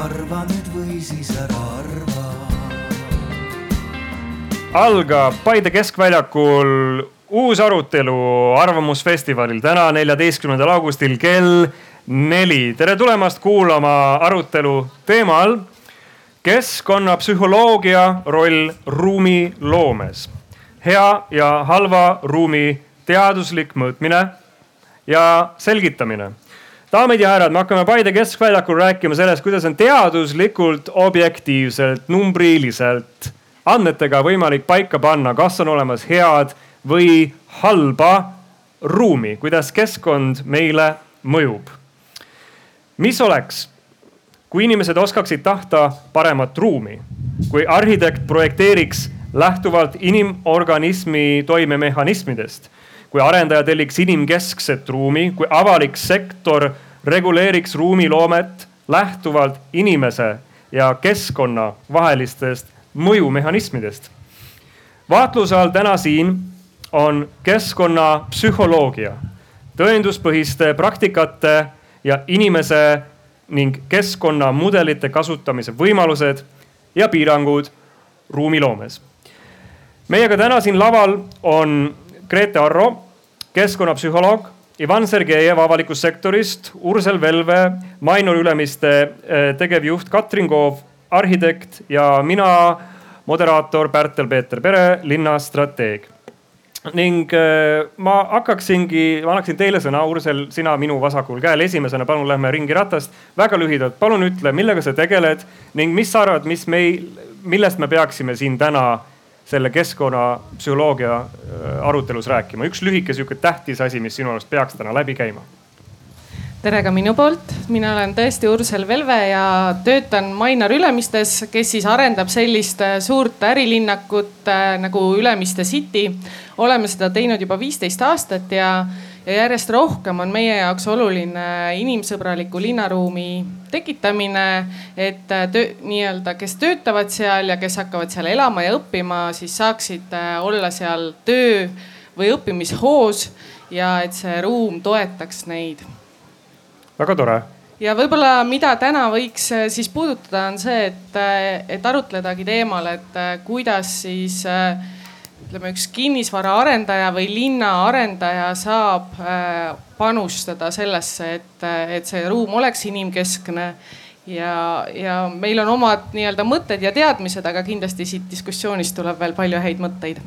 arva nüüd või siis ära arva. algab Paide keskväljakul uus arutelu Arvamusfestivalil täna, neljateistkümnendal augustil kell neli. tere tulemast kuulama arutelu teemal keskkonnapsühholoogia roll ruumiloomes. hea ja halva ruumi teaduslik mõõtmine ja selgitamine. Daamid ja härrad, me hakkame Paide keskväljakul rääkima sellest, kuidas on teaduslikult, objektiivselt, numbriliselt andmetega võimalik paika panna, kas on olemas head või halba ruumi, kuidas keskkond meile mõjub. mis oleks, kui inimesed oskaksid tahta paremat ruumi, kui arhitekt projekteeriks lähtuvalt inimorganismi toimemehhanismidest, kui arendaja telliks inimkeskset ruumi, kui avalik sektor reguleeriks ruumiloomet lähtuvalt inimese ja keskkonna vahelistest mõjumehhanismidest. vaatluse all täna siin on keskkonnapsühholoogia, tõenduspõhiste praktikate ja inimese ning keskkonnamudelite kasutamise võimalused ja piirangud ruumiloomes. meiega täna siin laval on Grete Arro, keskkonnapsühholoog, Ivan Sergejev avalikust sektorist, Ursel Velve, Mainor Ülemiste eh, tegevjuht Katrin Koov, arhitekt ja mina, moderaator Pärtel-Peeter Pere, linnastrateeg. Ning äh, ma hakkaksingi, ma annaksin teile sõna, Ursel, sina minu vasakul käel. Esimesena, palun lähme ringi ratast. väga lühidalt, palun ütle, millega sa tegeled ning mis sa arvad, mis meil, millest me peaksime siin täna selle keskkonnapsühholoogia äh, arutelus rääkima, üks lühike sihuke tähtis asi, mis sinu arust peaks täna läbi käima. Tere ka minu poolt, mina olen tõesti Ursel Velve ja töötan Mainar Ülemistes, kes siis arendab sellist äh, suurt ärilinnakut äh, nagu Ülemiste City. oleme seda teinud juba viisteist aastat ja, ja järjest rohkem on meie jaoks oluline inimsõbraliku linnaruumi tekitamine. et äh, nii-öelda, kes töötavad seal ja kes hakkavad seal elama ja õppima, siis saaksid olla seal töö või õppimishoos ja et see ruum toetaks neid väga tore ja võib-olla, mida täna võiks äh, siis puudutada, on see, et, äh, et arutledagi teemal, et äh, kuidas siis ütleme, üks kinnisvaraarendaja või linnaarendaja saab panustada sellesse, et, et see ruum oleks inimkeskne. ja, ja meil on omad nii-öelda mõtted ja teadmised, aga kindlasti siit diskussioonist tuleb veel palju häid mõtteid.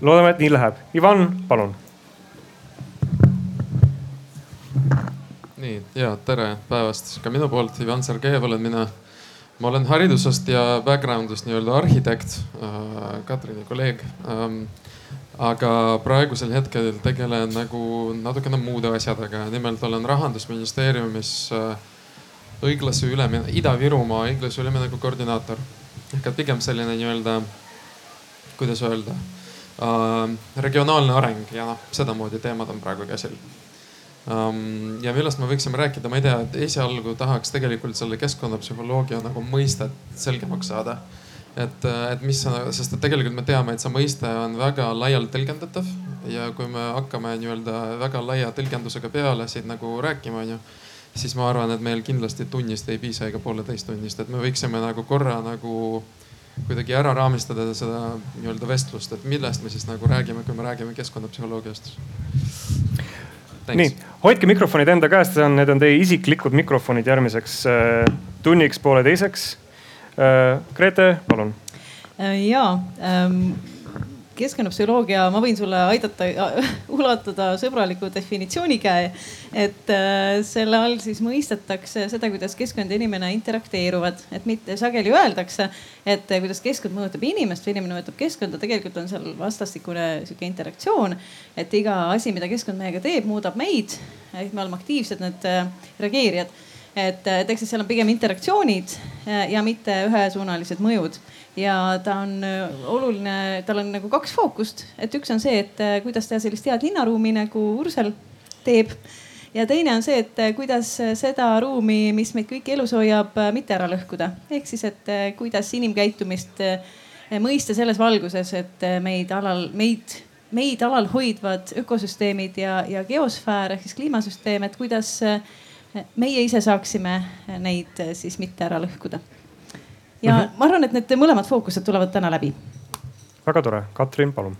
loodame, et nii läheb. Ivan, palun nii ja tere päevast ka minu poolt, Ivan Sergejev olen mina. Ma olen haridusest ja background'ist nii-öelda arhitekt äh,, Katrini kolleeg ähm,. aga praegusel hetkel tegelen nagu natukene muude asjadega, nimelt olen rahandusministeeriumis äh, õiglase ülemineku, Ida-Virumaa õiglase ülemineku koordinaator. ehk et pigem selline nii-öelda, kuidas öelda äh,, regionaalne areng ja noh, sedamoodi teemad on praegu käsil ja millest me võiksime rääkida, ma ei tea, et esialgu tahaks tegelikult selle keskkonnapsühholoogia nagu mõistet selgemaks saada. et, et mis, sest et tegelikult me teame, et see mõiste on väga laialt tõlgendatav ja kui me hakkame nii-öelda väga laia tõlgendusega peale siin nagu rääkima, onju siis ma arvan, et meil kindlasti tunnist ei piisa ega pooleteist tunnist, et me võiksime nagu korra nagu kuidagi ära raamistada seda nii-öelda vestlust, et millest me siis nagu räägime, kui me räägime keskkonnapsühholoogiast nii, hoidke mikrofonid enda käest, need on teie isiklikud mikrofonid järgmiseks äh, tunniks, pooleteiseks. Äh, Grete, palun. Äh, ja ähm, keskkonnapsühholoogia, ma võin sulle aidata ulatada sõbraliku definitsiooni käe. et äh, selle all siis mõistetakse seda, kuidas keskkond ja inimene interakteeruvad, et mitte sageli öeldakse, et äh, kuidas keskkond mõjutab inimest või inimene mõjutab keskkonda, tegelikult on seal vastastikune sihuke interaktsioon. et iga asi, mida keskkond meiega teeb, muudab meid, ehk me oleme aktiivsed need äh, reageerijad et, et eks seal on pigem interaktsioonid ja mitte ühesuunalised mõjud ja ta on äh, oluline, tal on nagu kaks fookust, et üks on see, et äh, kuidas teha sellist head linnaruumi nagu Ursel teeb. ja teine on see, et äh, kuidas seda ruumi, mis meid kõiki elus hoiab, mitte ära lõhkuda. ehk siis, et kuidas inimkäitumist mõista selles valguses, et meid alal, meid, meid alal hoidvad ökosüsteemid ja, ja geosfäär ehk siis kliimasüsteem, et kuidas meie ise saaksime neid siis mitte ära lõhkuda. Ja mm -hmm. ma arvan, et need mõlemad fookused tulevad täna läbi. väga tore, Katrin, palun.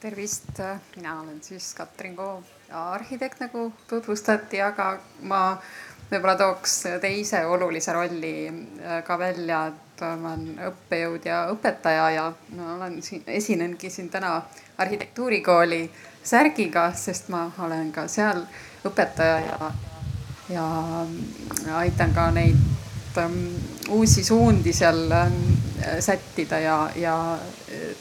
tervist, mina olen siis Katrin Koo, arhitekt nagu tutvustati, aga ma võib-olla tooks teise olulise rolli äh, ka välja, et ma olen õppejõud ja õpetaja ja ma olen siin, esinengi siin täna arhitektuurikooli särgiga, sest ma olen ka seal õpetaja ja ja aitan ka neid ähm, uusi suundi seal ähm, sättida ja, ja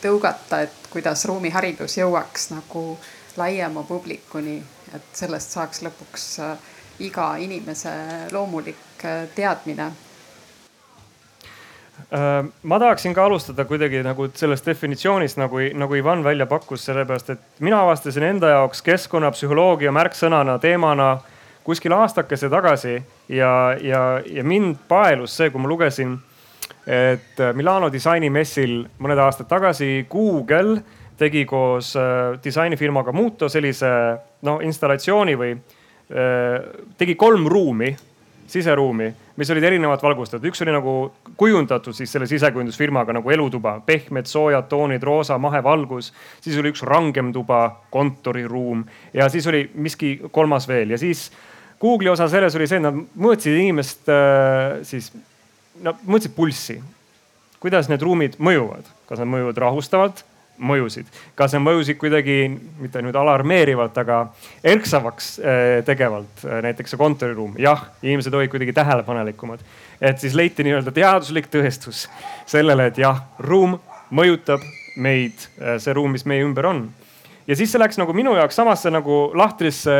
tõugata, et kuidas ruumiharidus jõuaks nagu laiema publikuni, et sellest saaks lõpuks äh, iga inimese loomulik äh, teadmine. Äh, ma tahaksin ka alustada kuidagi nagu sellest definitsioonist nagu, nagu Ivan välja pakkus, sellepärast et mina avastasin enda jaoks keskkonnapsühholoogia märksõnana, teemana kuskil aastakese tagasi ja, ja, ja mind paelus see, kui ma lugesin, et Milano disainimessil mõned aastad tagasi Google tegi koos äh, disainifirmaga Muto sellise noh installatsiooni või äh, tegi kolm ruumi, siseruumi, mis olid erinevalt valgustatud. üks oli nagu kujundatud siis selle sisekujundusfirmaga nagu elutuba, pehmed soojad toonid, roosa mahevalgus. siis oli üks rangem tuba, kontoriruum ja siis oli miski kolmas veel ja siis Google'i osa selles oli see, et nad mõõtsid inimest äh, siis, nad mõõtsid pulssi. kuidas need ruumid mõjuvad, kas nad mõjuvad rahustavalt, mõjusid, kas need mõjusid kuidagi mitte nüüd alarmeerivalt, aga erksavaks äh, tegevalt, äh, näiteks see kontoriruum, jah, inimesed olid kuidagi tähelepanelikumad. et siis leiti nii-öelda teaduslik tõestus sellele, et jah, ruum mõjutab meid, see ruum, mis meie ümber on ja siis see läks nagu minu jaoks samasse nagu lahtrisse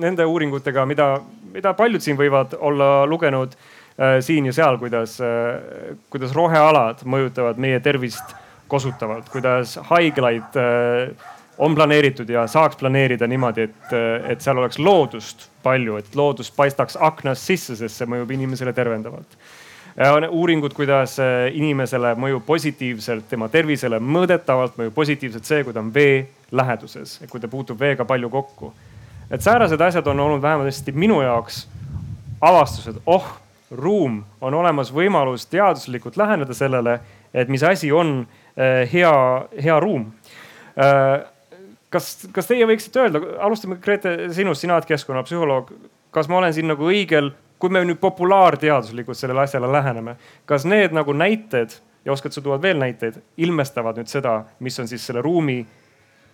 nende uuringutega, mida, mida paljud siin võivad olla lugenud äh, siin ja seal, kuidas äh,, kuidas rohealad mõjutavad meie tervist kosutavalt, kuidas haiglaid äh, on planeeritud ja saaks planeerida niimoodi, et, äh, et seal oleks loodust palju, et loodus paistaks aknast sisse, sest see mõjub inimesele tervendavalt on uuringud, kuidas äh, inimesele mõjub positiivselt, tema tervisele mõõdetavalt mõjub positiivselt see, kui ta on vee läheduses, kui ta puutub veega palju kokku. et säärased asjad on olnud vähemasti minu jaoks avastused, oh, ruum on olemas võimalus teaduslikult läheneda sellele, et mis asi on eh, hea, hea ruum kas, kas teie võiksite öelda, alustame Grete sinust, sina oled keskkonnapsühholoog. kas ma olen siin nagu õigel, kui me nüüd populaarteaduslikult sellele asjale läheneme, kas need nagu näited ja oskad sa tuua veel näiteid, ilmestavad nüüd seda, mis on siis selle ruumi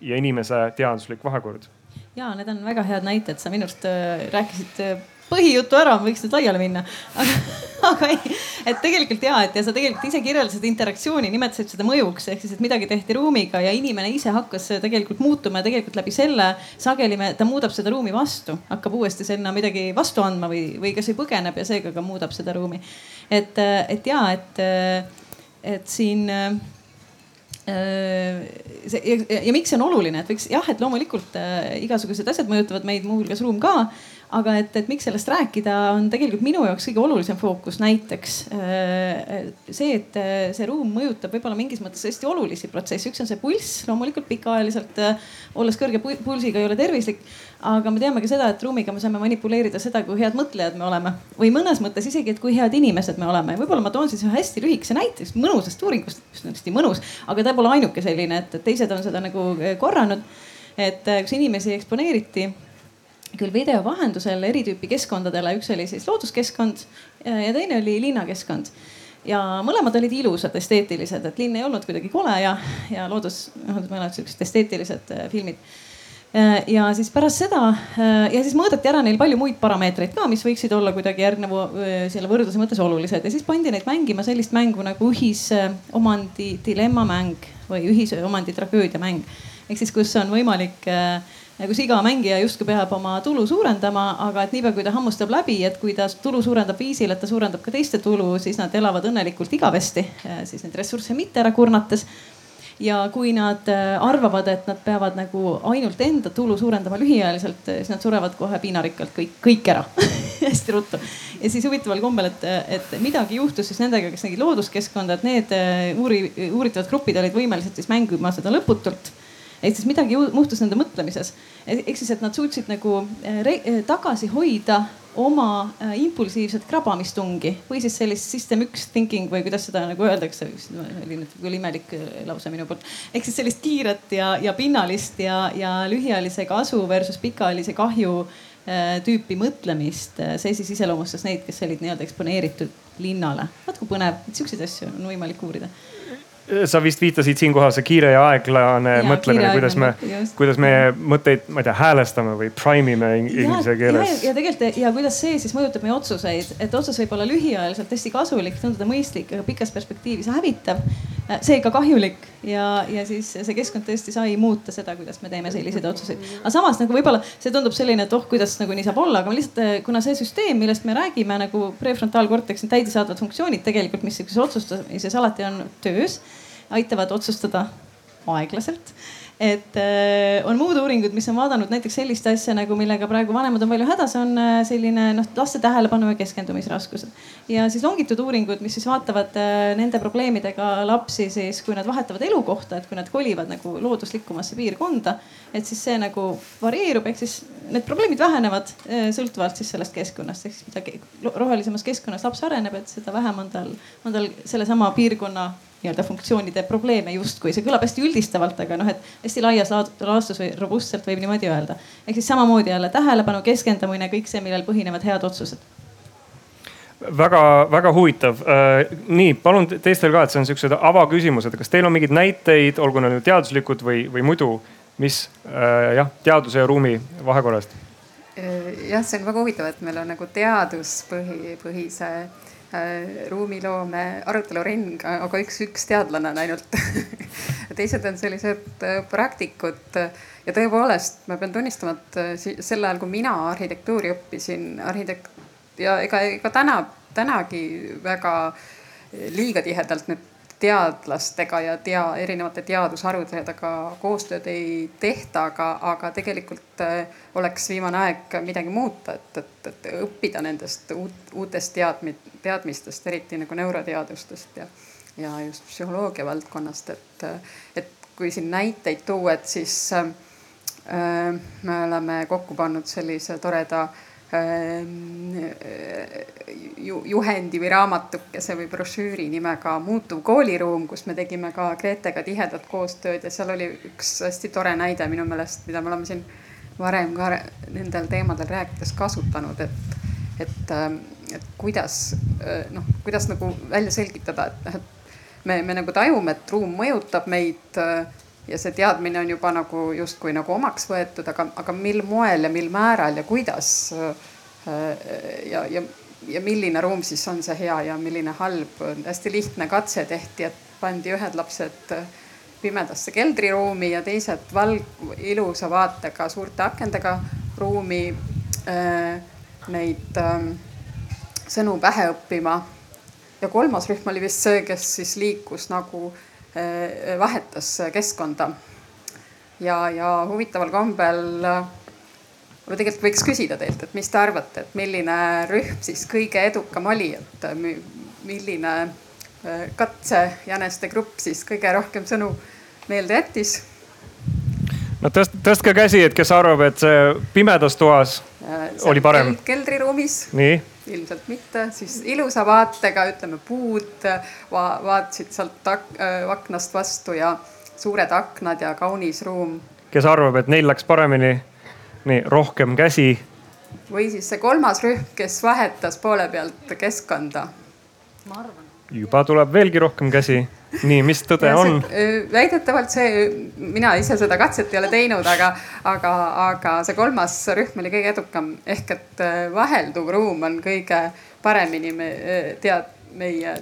ja inimese teaduslik vahekord? ja need on väga head näited, sa minu arust äh, rääkisid äh, põhijutu ära, võiks nüüd laiali minna. aga, aga ei, et tegelikult ja, et ja sa tegelikult ise kirjeldasid interaktsiooni, nimetasid seda mõjuks ehk siis, et midagi tehti ruumiga ja inimene ise hakkas tegelikult muutuma ja tegelikult läbi selle sageli me, ta muudab seda ruumi vastu, hakkab uuesti sinna midagi vastu andma või, või kasvõi põgeneb ja seega ka muudab seda ruumi. et, et ja, et, et siin Äh, see ja, ja miks see on oluline, et võiks jah, et loomulikult äh, igasugused asjad mõjutavad meid, muuhulgas ruum ka aga et, et miks sellest rääkida, on tegelikult minu jaoks kõige olulisem fookus näiteks äh, see, et äh, see ruum mõjutab võib-olla mingis mõttes hästi olulisi protsesse. üks on see pulss, loomulikult pikaajaliselt äh, olles kõrge pulsiga ei ole tervislik. aga me teame ka seda, et ruumiga me saame manipuleerida seda, kui head mõtlejad me oleme või mõnes mõttes isegi, et kui head inimesed me oleme. võib-olla ma toon siis ühe hästi lühikese näite mõnusast uuringust, mis on hästi mõnus, aga ta pole ainuke selline, et teised on seda nagu korranud et kus inimesi eksponeeriti küll video vahendusel eri tüüpi keskkondadele, üks oli siis looduskeskkond ja teine oli linnakeskkond ja mõlemad olid ilusad, esteetilised, et linn ei olnud kuidagi kole ja, ja loodus, noh mõlemad siuksed esteetilised äh, filmid. Äh, ja siis pärast seda äh, ja siis mõõdeti ära neil palju muid parameetreid ka, mis võiksid olla kuidagi järgneva selle võrdluse mõttes olulised ja siis pandi neid mängima sellist mängu nagu ühisomandi dilemmamäng või ühisomandi tragöödiamäng. ehk siis, kus on võimalik äh, kus iga mängija justkui peab oma tulu suurendama, aga et niipea kui ta hammustab läbi, et kui ta tulu suurendab viisil, et ta suurendab ka teiste tulu, siis nad elavad õnnelikult igavesti, siis neid ressursse mitte ära kurnates ja kui nad äh, arvavad, et nad peavad nagu ainult enda tulu suurendama lühiajaliselt, siis nad surevad kohe piinarikkalt kõik, kõik ära hästi ruttu. ja siis huvitaval kombel, et, et midagi juhtus siis nendega, kes nägid looduskeskkonda, et need uuri, uuritavad grupid olid võimelised siis mängima seda lõputult ehk siis midagi muutus nende mõtlemises. ehk siis, et nad suutsid nagu eh, eh, tagasi hoida oma äh, impulsiivset krabamistungi või siis sellist system üks thinking või kuidas seda nagu öeldakse, oli nüüd küll imelik lause minu poolt. ehk siis sellist kiiret ja, ja pinnalist ja, ja lühiajalise kasu versus pikaajalise kahju tüüpi mõtlemist. see siis iseloomustas neid, kes olid nii-öelda eksponeeritud linnale. vaat kui põnev, et siukseid asju on võimalik uurida sa vist viitasid siinkohal see kiire ja aeglane ja, mõtlemine, kuidas me, kuidas me mõtteid, ma ei tea, häälestame või prime ime inglise keeles. ja, ja tegelikult ja kuidas see siis mõjutab meie otsuseid, et otsus võib olla lühiajaliselt hästi kasulik, tunduda mõistlik, aga pikas perspektiivis hävitav. seega kahjulik ja, ja siis see keskkond tõesti sai muuta seda, kuidas me teeme selliseid otsuseid. aga samas nagu võib-olla see tundub selline, et oh, kuidas nagu nii saab olla, aga lihtsalt kuna see süsteem, millest me räägime nagu prefrontaalkorteks, need täidesaatvad funktsioonid tegelikult, mis sihukeses otsustamises alati on töös aitavad otsustada aeglaselt et äh, on muud uuringud, mis on vaadanud näiteks sellist asja nagu, millega praegu vanemad on palju hädas, on äh, selline noh, laste tähelepanu ja keskendumisraskused. ja siis longitud uuringud, mis siis vaatavad äh, nende probleemidega lapsi siis, kui nad vahetavad elukohta, et kui nad kolivad nagu looduslikumasse piirkonda. et siis see nagu varieerub, ehk siis need probleemid vähenevad äh, sõltuvalt siis sellest keskkonnast, ehk siis mida rohelisemas keskkonnas laps areneb, et seda vähem on tal, on tal sellesama piirkonna nii-öelda funktsioonide probleeme justkui, see kõlab hästi üldistavalt, aga noh, et hästi laias laastus või robustselt võib niimoodi öelda. ehk siis samamoodi jälle tähelepanu, keskendumine, kõik see, millel põhinevad head otsused väga-väga huvitav. Äh, nii, palun teistel ka, et see on siuksed avaküsimused, kas teil on mingeid näiteid, olgu need teaduslikud või, või muidu, mis äh, jah, teaduse ja ruumi vahekorrast? Äh, jah, see on väga huvitav, et meil on nagu teaduspõhi, põhise Äh, ruumiloome aruteluring, aga üks, üks teadlane on ainult teised on sellised äh, praktikud. ja tõepoolest, ma pean tunnistama, et äh, sel ajal, kui mina arhitektuuri õppisin, arhitekt ja ega, ega täna, tänagi väga liiga tihedalt nüüd teadlastega ja tea, erinevate teadusharudega koostööd ei tehta, aga, aga tegelikult äh, oleks viimane aeg midagi muuta, et, et, et õppida nendest uut, uutest teadmi-, teadmistest, eriti nagu neuroteadustest ja, ja just psühholoogia valdkonnast, et, et kui siin näiteid tuua, et siis äh, me oleme kokku pannud sellise toreda äh, juhendi või raamatukese või brošüüri nimega Muutuv kooliruum, kus me tegime ka Gretega tihedat koostööd ja seal oli üks hästi tore näide minu meelest, mida me oleme siin varem ka nendel teemadel rääkides kasutanud, et, et, ehm, et kuidas noh, kuidas nagu välja selgitada, et noh, et me, me nagu tajume, et ruum mõjutab meid ja see teadmine on juba nagu justkui nagu omaks võetud, aga, aga mil moel ja mil määral ja kuidas. Äh, ja, ja, ja milline ruum siis on see hea ja milline halb. hästi lihtne katse tehti, et pandi ühed lapsed pimedasse keldriruumi ja teised valg-, ilusa vaatega suurte akendega ruumi äh, neid äh, sõnu pähe õppima. ja kolmas rühm oli vist see, kes siis liikus nagu vahetas keskkonda. ja, ja huvitaval kombel ma tegelikult võiks küsida teilt, et mis te arvate, et milline rühm siis kõige edukam oli, et milline eh, katsejäneste grupp siis kõige rohkem sõnu meelde jättis? no tõst-, tõstke käsi, et kes arvab, et see pimedas toas äh, oli parem. keldriruumis. nii ilmselt mitte, siis ilusa vaatega, ütleme puud va vaatasid sealt äh, aknast vastu ja suured aknad ja kaunis ruum. kes arvab, et neil läks paremini? nii, rohkem käsi. või siis see kolmas rühm, kes vahetas poole pealt keskkonda. ma arvan. Juba tuleb veelgi rohkem käsi. Nii, mis tõde ja on? väidetavalt see, mina ise seda katset ei ole teinud, aga, aga, aga see kolmas rühm oli kõige edukam. Ehk et vahelduv ruum on kõige paremini me tead, meie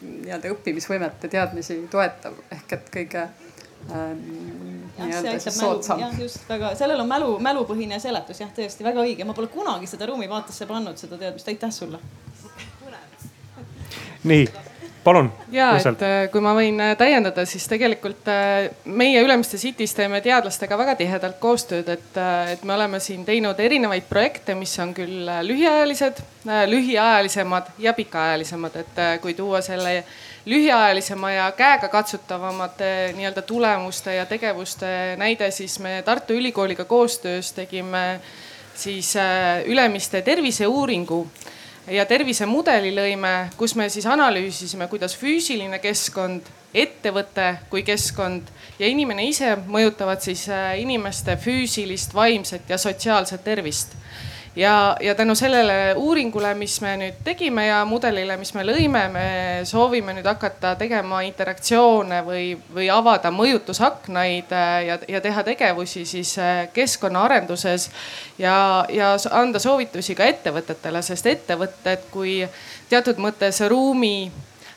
nii-öelda õppimisvõimete teadmisi toetav. Ehk et kõige ähm, see aitab mälu, jah just väga, sellel on mälu, mälupõhine seletus. Jah, tõesti väga õige, ma pole kunagi seda ruumi vaatesse pannud, seda teadmist, aitäh sulle. nii palun. ja, et äh, kui ma võin äh, täiendada, siis tegelikult äh, meie Ülemiste City's teeme teadlastega väga tihedalt koostööd, et, et me oleme siin teinud erinevaid projekte, mis on küll lühiajalised, lühiajalisemad ja pikaajalisemad, et kui tuua selle lühiajalisema ja käegakatsutavamate nii-öelda tulemuste ja tegevuste näide, siis me Tartu Ülikooliga koostöös tegime siis Ülemiste terviseuuringu ja tervisemudeli lõime, kus me siis analüüsisime, kuidas füüsiline keskkond, ettevõte kui keskkond ja inimene ise mõjutavad siis äh, inimeste füüsilist, vaimset ja sotsiaalset tervist ja, ja tänu sellele uuringule, mis me nüüd tegime ja mudelile, mis me lõime, me soovime nüüd hakata tegema interaktsioone või, või avada mõjutusaknaid äh, ja, ja teha tegevusi siis äh, keskkonnaarenduses ja, ja anda soovitusi ka ettevõtetele, sest ettevõtted kui teatud mõttes ruumi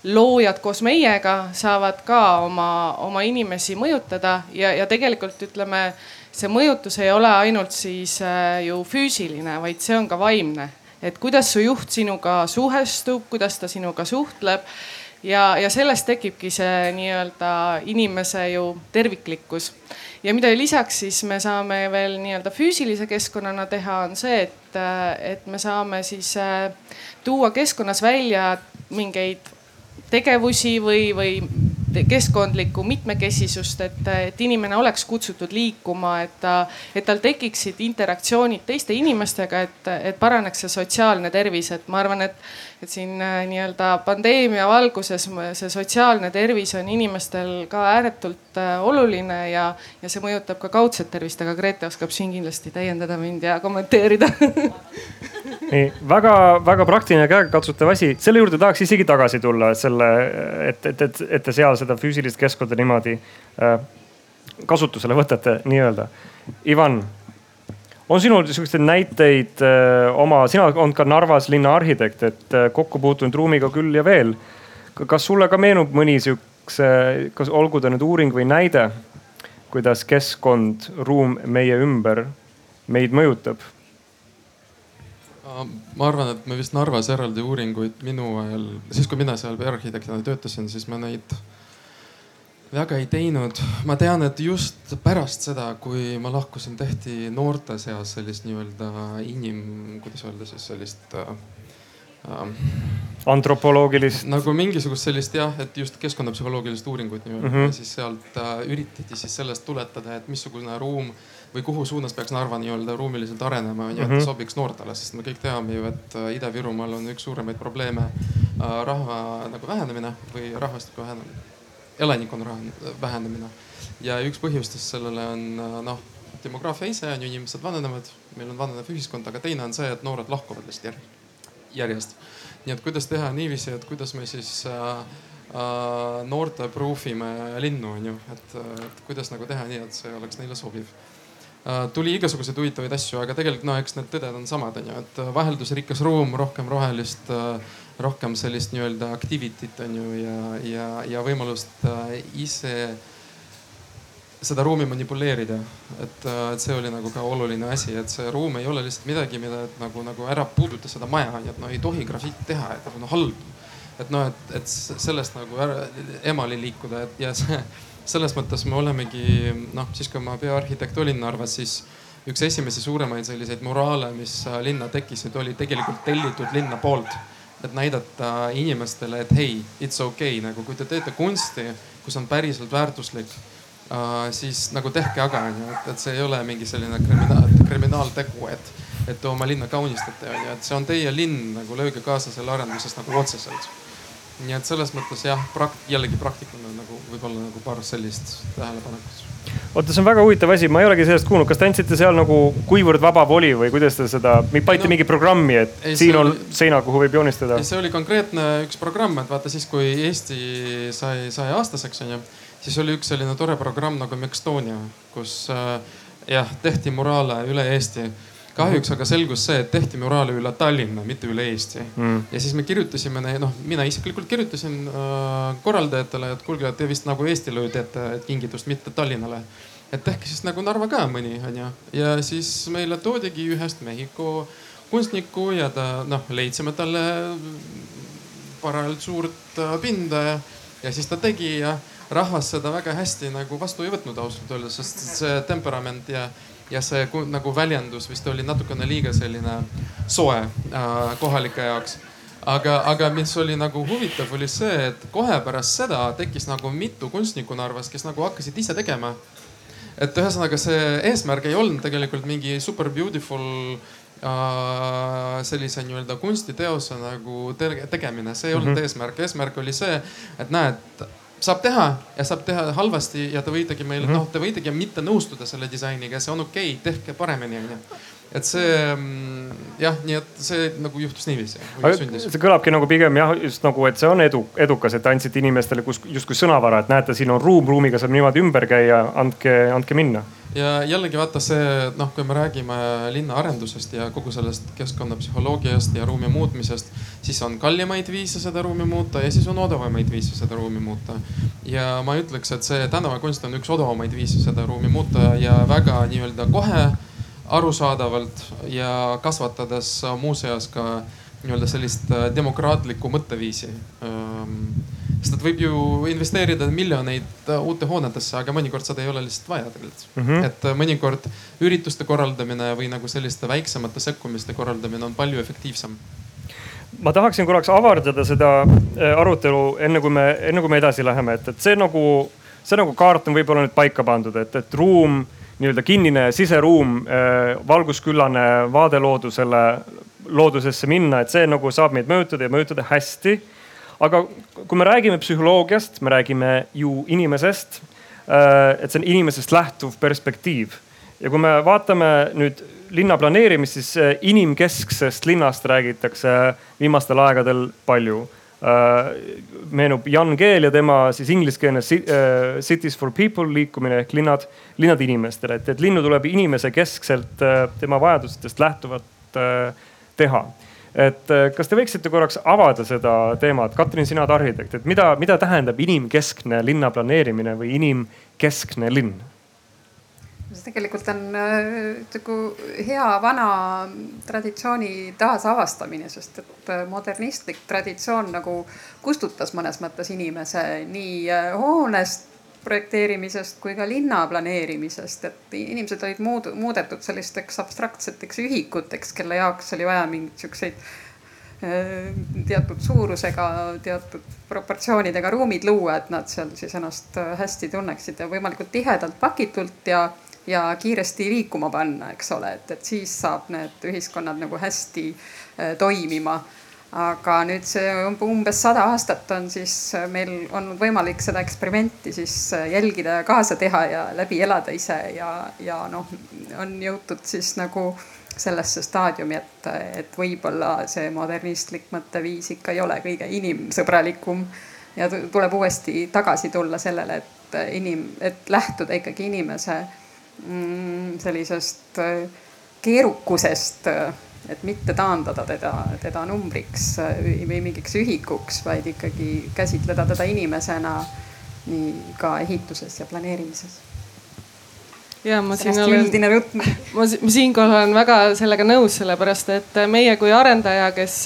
loojad koos meiega saavad ka oma, oma inimesi mõjutada ja, ja tegelikult ütleme see mõjutus ei ole ainult siis äh, ju füüsiline, vaid see on ka vaimne. et kuidas su juht sinuga suhestub, kuidas ta sinuga suhtleb ja, ja sellest tekibki see nii-öelda inimese ju terviklikkus. ja mida lisaks siis me saame veel nii-öelda füüsilise keskkonnana teha, on see, et, äh, et me saame siis äh, tuua keskkonnas välja mingeid tegevusi või, või keskkondlikku mitmekesisust, et, et inimene oleks kutsutud liikuma, et ta, et tal tekiksid interaktsioonid teiste inimestega, et, et paraneks see sotsiaalne tervis, et ma arvan, et, et siin äh, nii-öelda pandeemia valguses see sotsiaalne tervis on inimestel ka ääretult äh, oluline ja, ja see mõjutab ka kaudset tervist, aga Grete oskab siin kindlasti täiendada mind ja kommenteerida. Nii väga-väga praktiline käegakatsutav asi, selle juurde tahaks isegi tagasi tulla, et selle, et, et, et, et te seal seda füüsilist keskkonda niimoodi äh, kasutusele võtate nii-öelda. Ivan, on sinul siukseid näiteid äh, oma, sina oled ka Narvas linna arhitekt, et äh, kokku puutunud ruumiga küll ja veel. kas sulle ka meenub mõni siukse, kas olgu ta nüüd uuring või näide, kuidas keskkond, ruum meie ümber meid mõjutab? ma arvan, et me vist Narvas eraldi uuringuid minu ajal, siis kui mina seal arhitektina töötasin, siis me neid väga ei teinud. ma tean, et just pärast seda, kui ma lahkusin, tehti noorte seas sellist nii-öelda inim, kuidas öelda siis sellist äh, ähm, antropoloogilist. nagu mingisugust sellist jah, et just keskkonnapsühholoogilist uuringut nii-öelda mm -hmm. ja siis sealt äh, üritati siis sellest tuletada, et missugune ruum äh, või kuhu suunas peaks Narva nii-öelda ruumiliselt arenema, on ju, et mhm. sobiks noortele, sest me kõik teame ju, et äh, Ida-Virumaal on üks suuremaid probleeme äh, rahva nagu vähenemine või rahvastiku vähenemine, elanikkonna vähenemine. ja üks põhjustest sellele on äh, noh, demograafia ise on ju, inimesed vananevad, meil on vananev ühiskond, aga teine on see, et noored lahkuvad lihtsalt järjest. nii et kuidas teha niiviisi, et kuidas me siis äh, noorte proof ime linnu, on ju, et, kuidas nagu teha nii, et see oleks neile sobiv Äh, tuli igasuguseid huvitavaid asju, aga tegelikult no eks need tõded on samad, on ju, et äh, vaheldusrikas ruum, rohkem rohelist, äh, rohkem sellist nii-öelda activity't on ju ja, ja, ja võimalust ise seda ruumi manipuleerida. et, et see oli nagu ka oluline asi, et see ruum ei ole lihtsalt midagi, mida et, nagu, nagu ära puuduta seda maja, on ju, et no ei tohi grafiiti teha, et noh halb. et noh, et, et sellest nagu ära, emali liikuda, et ja see selles mõttes me olemegi noh, siis kui ma peaarhitekt olin Narvas, siis üks esimesi suuremaid selliseid moraale, mis linna tekkisid, oli tegelikult tellitud linna poolt. Et näidata inimestele, et hei, it's okay, nagu kui te teete kunsti, kus on päriselt väärtuslik uh,, siis nagu tehke aga onju, et, et see ei ole mingi selline kriminaal, kriminaaltegu, et, et te oma linna kaunistate onju, et see on teie linn, nagu lööge kaasa selle arenduses nagu otseselt nii et selles mõttes jah, prakt-, jällegi praktikuna nagu võib-olla nagu paar sellist tähelepanekut. oota, see on väga huvitav asi, ma ei olegi sellest kuulnud, kas te andsite seal nagu, kuivõrd vaba voli või kuidas te seda, panite no, mingi programmi, et ei, siin on oli, seina, kuhu võib joonistada? see oli konkreetne üks programm, et vaata siis, kui Eesti sai, sai aastaseks onju, siis oli üks selline tore programm nagu Mextonia, kus äh, jah, tehti muraale üle Eesti kahjuks aga selgus see, et tehti muraale üle Tallinna, mitte üle Eesti mm.. ja siis me kirjutasime, noh, mina isiklikult kirjutasin äh, korraldajatele, et kuulge, te vist nagu Eestile teete kingitust, mitte Tallinnale. et tehke siis nagu Narva ka mõni, onju. ja siis meile toodigi ühest Mehhiko kunstnikku ja ta noh, leidsime talle parajalt suurt äh, pinda ja, ja siis ta tegi ja rahvas seda väga hästi nagu vastu ei võtnud ausalt öeldes, sest see temperament ja ja see nagu väljendus vist oli natukene liiga selline soe äh, kohalike jaoks. aga, aga mis oli nagu huvitav, oli see, et kohe pärast seda tekkis nagu mitu kunstnikku Narvas, kes nagu hakkasid ise tegema et ühesõnaga see eesmärk ei olnud tegelikult mingi super beautiful äh, sellise nii-öelda kunstiteose nagu tegemine, see ei olnud mm -hmm. eesmärk. eesmärk oli see, et näed, saab teha ja saab teha halvasti ja te võitegi meile mm, -hmm. noh, te võitegi mitte nõustuda selle disainiga, see on okei okay,, tehke paremini, onju et see mm, jah, nii et see nagu juhtus niiviisi. see kõlabki nagu pigem jah, just nagu, et see on edu, edukas, et andsite inimestele kus, justkui sõnavara, et näete, siin on ruum, ruumiga saab niimoodi ümber käia, andke, andke minna. ja jällegi vaata see noh, kui me räägime linnaarendusest ja kogu sellest keskkonnapsühholoogiast ja ruumi muutmisest, siis on kallimaid viise seda ruumi muuta ja siis on odavamaid viise seda ruumi muuta. ja ma ütleks, et see tänavakunst on üks odavamaid viise seda ruumi muuta ja väga nii-öelda kohe arusaadavalt ja kasvatades muuseas ka nii-öelda sellist äh, demokraatlikku mõtteviisi. sest et võib ju investeerida miljoneid äh, uute hoonetesse, aga mõnikord seda ei ole lihtsalt vaja tegelikult mm. -hmm. et äh, mõnikord ürituste korraldamine või nagu selliste väiksemate sekkumiste korraldamine on palju efektiivsem ma tahaksin korraks avardada seda arutelu, enne kui me, enne kui me edasi läheme, et, et see nagu, see nagu kaart on võib-olla nüüd paika pandud, et, et ruum nii-öelda kinnine siseruum, äh, valgusküllane vaade loodusele, loodusesse minna, et see nagu saab meid mõjutada ja mõjutada hästi. aga kui me räägime psühholoogiast, me räägime ju inimesest. Äh, et see on inimesest lähtuv perspektiiv ja kui me vaatame nüüd linna planeerimist, siis äh, inimkesksest linnast räägitakse viimastel aegadel palju meenub Jan Geel ja tema siis ingliskeelne äh, Cities for people liikumine ehk linnad, linnad inimestele, et, et linnu tuleb inimese keskselt äh, tema vajadustest lähtuvalt teha. et kas te võiksite korraks avada seda teemat, Katrin, sina oled arhitekt, et mida, mida tähendab inimkeskne linna planeerimine või inimkeskne linn? See tegelikult on nagu hea vana traditsiooni taasavastamine, sest et äh, modernistlik traditsioon nagu kustutas mõnes mõttes inimese nii äh, hoonest projekteerimisest kui ka linna planeerimisist, et inimesed olid muud, muudetud sellisteks abstraktseteks ühikuteks, kelle jaoks oli vaja mingeid siukseid teatud suurusega, teatud proportsioonidega ruumid luua, et nad seal siis ennast hästi tunneksid ja võimalikult tihedalt pakitult ja ja kiiresti liikuma panna, eks ole, et, et siis saab need ühiskonnad nagu hästi äh, toimima. aga nüüd see umbes sada aastat on siis äh, meil olnud võimalik seda eksperimenti siis äh, jälgida ja kaasa teha ja läbi elada ise ja, ja noh, on jõutud siis nagu sellesse staadiumi, et, et võib-olla see modernistlik mõtteviis ikka ei ole kõige inimsõbralikum. ja tuleb uuesti tagasi tulla sellele, et inim, et lähtuda ikkagi inimese sellisest äh, keerukusest, äh, et mitte taandada teda, teda numbriks äh, või mingiks ühikuks, vaid ikkagi käsitleda teda inimesena nii ka ehituses ja planeerimises. Ja ma siin olen, ma, ma siinkohal olen väga sellega nõus, sellepärast et meie kui arendaja, kes,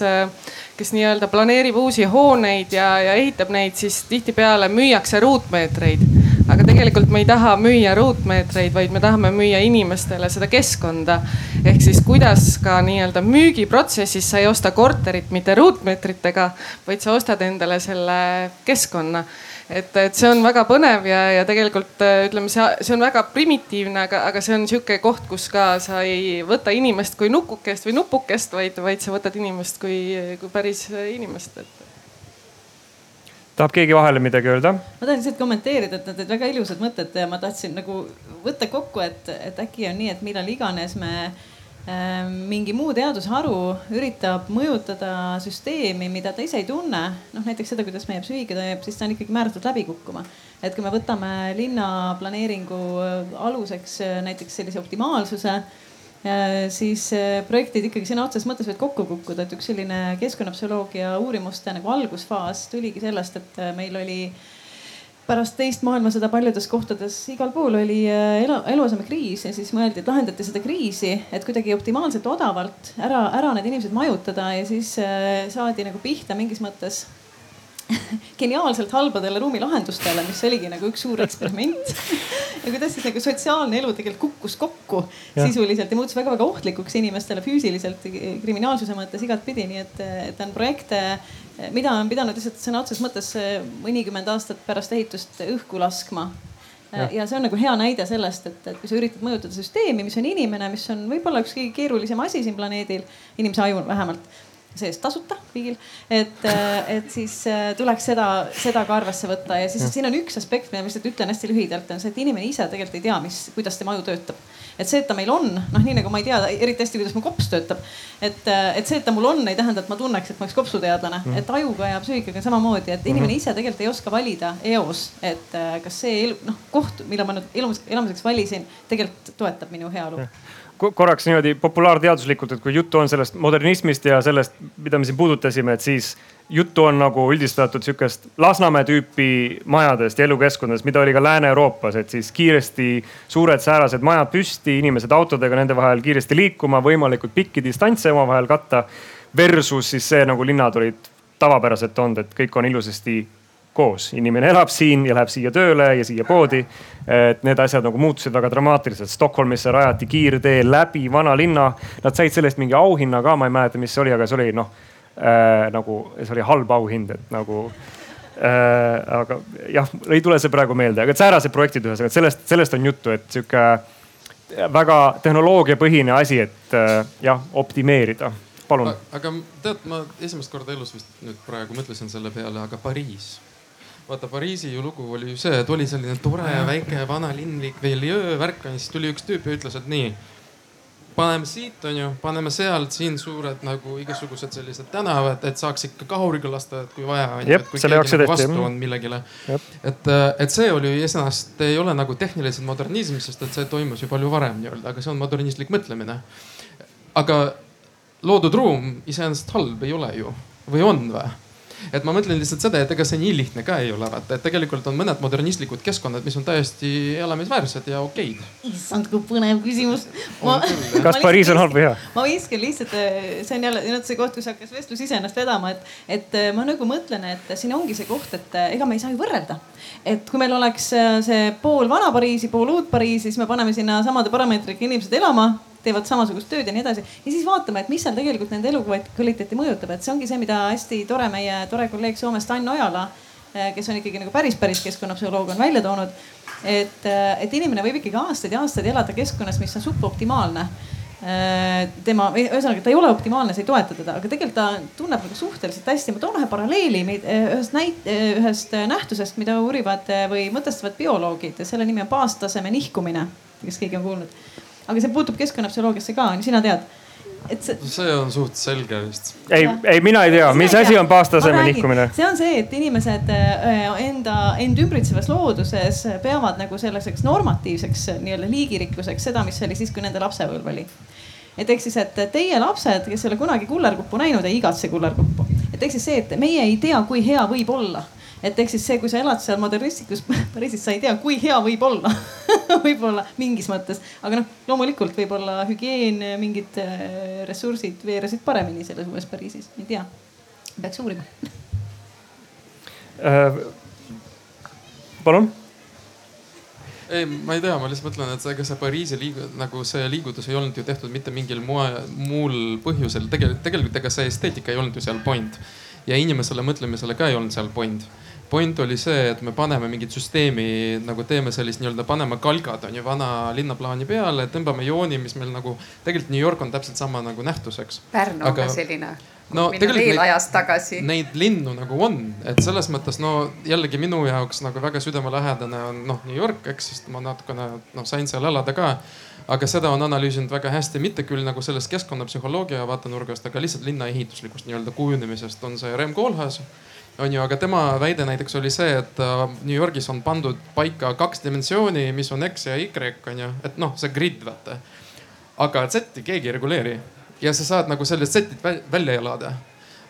kes nii-öelda planeerib uusi hooneid ja, ja ehitab neid, siis tihtipeale müüakse ruutmeetreid aga tegelikult me ei taha müüa ruutmeetreid, vaid me tahame müüa inimestele seda keskkonda. ehk siis kuidas ka nii-öelda müügiprotsessis sa ei osta korterit mitte ruutmeetritega, vaid sa ostad endale selle keskkonna et, et see on väga põnev ja, ja tegelikult ütleme, see, see on väga primitiivne, aga, aga see on sihuke koht, kus ka sa ei võta inimest kui nukukest või nupukest, vaid, vaid sa võtad inimest kui, kui päris inimest, et tahab keegi vahele midagi öelda? ma tahan lihtsalt kommenteerida, et need olid väga ilusad mõtted ja ma tahtsin nagu võtta kokku, et, et äkki on nii, et millal iganes me äh, mingi muu teadusharu üritab mõjutada süsteemi, mida ta ise ei tunne, noh näiteks seda, kuidas meie psüühika toimib, siis ta on ikkagi määratud läbi kukkuma. et kui me võtame linnaplaneeringu aluseks äh, näiteks sellise optimaalsuse siis äh, projektid ikkagi sõna otseses mõttes võivad kokku kukkuda, et üks selline keskkonnapsühholoogia uurimuste nagu algusfaas tuligi sellest, et äh, meil oli pärast teist maailmasõda paljudes kohtades, igal pool oli äh, elu, eluasemekriis ja siis mõeldi, et lahendati seda kriisi, et kuidagi optimaalselt odavalt ära, ära need inimesed majutada ja siis saadi nagu pihta mingis mõttes geniaalselt halbadele ruumilahendustele, mis oligi nagu üks suur eksperiment. Ja kuidas siis nagu sotsiaalne elu tegelikult kukkus kokku. Ja. sisuliselt ja muutus väga-väga ohtlikuks inimestele füüsiliselt, kriminaalsuse mõttes igatpidi, nii et, et on projekte, mida on pidanud lihtsalt sõna otseses mõttes mõnikümmend aastat pärast ehitust õhku laskma. Ja see on nagu hea näide sellest, et, et kui sa üritad mõjutada süsteemi, mis on inimene, mis on võib-olla üks kõige keerulisem asi siin planeedil, inimese aju vähemalt see-eest tasuta riigil. et, et siis tuleks seda, seda ka arvesse võtta ja siis siin on üks aspekt, mida ma lihtsalt ütlen hästi lühidalt, on see, et inimene ise tegelikult ei tea, mis, kuidas tema aju töötab et see, et ta meil on, noh, nii nagu ma ei tea eriti hästi, kuidas mu kops töötab. et, et see, et ta mul on, ei tähenda, et ma tunneks, et ma oleks kopsuteadlane mm., et ajuga ja psüühikaga samamoodi, et inimene mhm. ise tegelikult ei oska valida eos, et äh, kas see elu, noh koht, mille ma nüüd elamiseks valisin, tegelikult toetab minu heaolu korraks niimoodi populaarteaduslikult, et kui juttu on sellest modernismist ja sellest, mida me siin puudutasime, et siis juttu on nagu üldistatud sihukest Lasnamäe tüüpi majadest ja elukeskkondadest, mida oli ka Lääne-Euroopas, et siis kiiresti suured säärased majad püsti, inimesed autodega nende vahel kiiresti liikuma, võimalikult pikki distantse omavahel katta. Versus siis see nagu linnad olid tavapäraselt olnud, et kõik on ilusasti koos, inimene elab siin ja läheb siia tööle ja siia poodi. et need asjad nagu muutusid väga dramaatiliselt. Stockholmisse rajati kiirtee läbi vanalinna. Nad said selle eest mingi auhinna ka, ma ei mäleta, mis see oli, aga see oli noh äh, nagu, see oli halb auhind, et nagu äh,. aga jah, ei tule see praegu meelde, aga säärased projektid ühesõnaga, sellest, sellest on juttu, et sihuke väga tehnoloogiapõhine asi, et äh, jah, optimeerida palun. aga tead, ma esimest korda elus vist nüüd praegu mõtlesin selle peale, aga Pariis vaata Pariisi ju lugu oli ju see, et oli selline tore väike vanalinlik veeljöö värk ja siis tuli üks tüüp ja ütles, et nii. paneme siit, onju, paneme sealt, siin suured nagu igasugused sellised tänavad, et saaks ikka kahuriga lasta, et kui vaja on. kui keegi nagu vastu on millegile. et, et see oli iseenesest ei ole nagu tehniliselt modernism, sest et see toimus ju palju varem nii-öelda, aga see on modernistlik mõtlemine. aga loodud ruum iseenesest halb ei ole ju või on või? Et ma mõtlen lihtsalt seda, et ega see nii lihtne ka ei ole, vaata, et tegelikult on mõned modernistlikud keskkonnad, mis on täiesti elamisväärsed ja okeid. issand, kui põnev küsimus. kas Pariis on halb või hea? ma viskan lihtsalt, eh, see on jälle see koht, kus hakkas vestlus iseenesest vedama, et, et eh, ma nagu mõtlen, et siin ongi see koht, et eh, ega me ei saa ju võrrelda. et kui meil oleks see pool vana Pariisi, pool uut Pariisi, siis me paneme sinna samade parameetritega inimesed elama teevad samasugust tööd ja nii edasi. ja siis vaatame, et mis seal tegelikult nende elukvaliteeti mõjutab, et see ongi see, mida hästi tore meie tore kolleeg Soomest Ann Ojala, eh, kes on ikkagi nagu päris, päris keskkonnapsühholoog, on välja toonud. et, eh, et inimene võib ikkagi aastaid ja aastaid elada keskkonnas, mis on suboptimaalne eh, tema, ühesõnaga ta ei ole optimaalne, sa ei toeta teda, aga tegelikult ta tunneb nagu suhteliselt hästi. ma toon ühe paralleeli ühest näit-, ühest nähtusest, mida uurivad või mõtestavad bioloogid ja selle nimi on baastaseme nihkumine. kas keegi on kuulnud? Aga see puutub keskkonnapsühholoogiasse ka, sina tead et see. see on suht selge vist. ei, ei mina ei tea, mis asi on baastaseme nihkumine? see on see, et inimesed äh, enda, end ümbritsevas looduses peavad nagu selliseks normatiivseks nii-öelda liigirikkuseks seda, mis oli siis, kui nende lapsepõlv oli. et ehk siis, et teie lapsed, kes ei ole kunagi kullerkuppu näinud, ei igatse kullerkuppu. et ehk siis see, et meie ei tea, kui hea võib olla et ehk siis see, kui sa elad seal modernistlikus Pariisis, sa ei tea, kui hea võib olla. Võib-olla mingis mõttes, aga noh, loomulikult võib-olla hügieen, mingid äh, ressursid veeresid paremini selles uues Pariisis, ei tea, peaks uurima. Äh,. palun? Ei, ma ei tea, ma lihtsalt mõtlen, et ega see Pariisi liigu-, nagu see liigutus ei olnud ju tehtud mitte mingil moe, muul põhjusel. tegelikult, tegelikult ega see esteetika ei olnud ju seal point. Ja inimesele mõtlemisele ka ei olnud seal point point oli see, et me paneme mingit süsteemi nagu teeme sellist nii-öelda, paneme kalgad on ju vana linnaplaani peale, tõmbame jooni, mis meil nagu tegelikult New York on täpselt sama nagu nähtus, eks. Pärnu on ka selline. no tegelikult veel ajas tagasi. Neid linnu nagu on, et selles mõttes no jällegi minu jaoks nagu väga südamelähedane on noh, New York, eks, sest ma natukene noh, sain seal elada ka aga seda on analüüsinud väga hästi, mitte küll nagu sellest keskkonnapsühholoogia vaatenurgast, aga lihtsalt linnaehituslikust nii-öelda kujunemisest on see Rem Koolhaas on ju, aga tema väide näiteks oli see, et äh, New Yorgis on pandud paika kaks dimensiooni, mis on X ja Y on ju, et noh, see grid vaata. aga Z-i keegi ei reguleeri. Ja sa saad nagu sellest Z-it välja elada.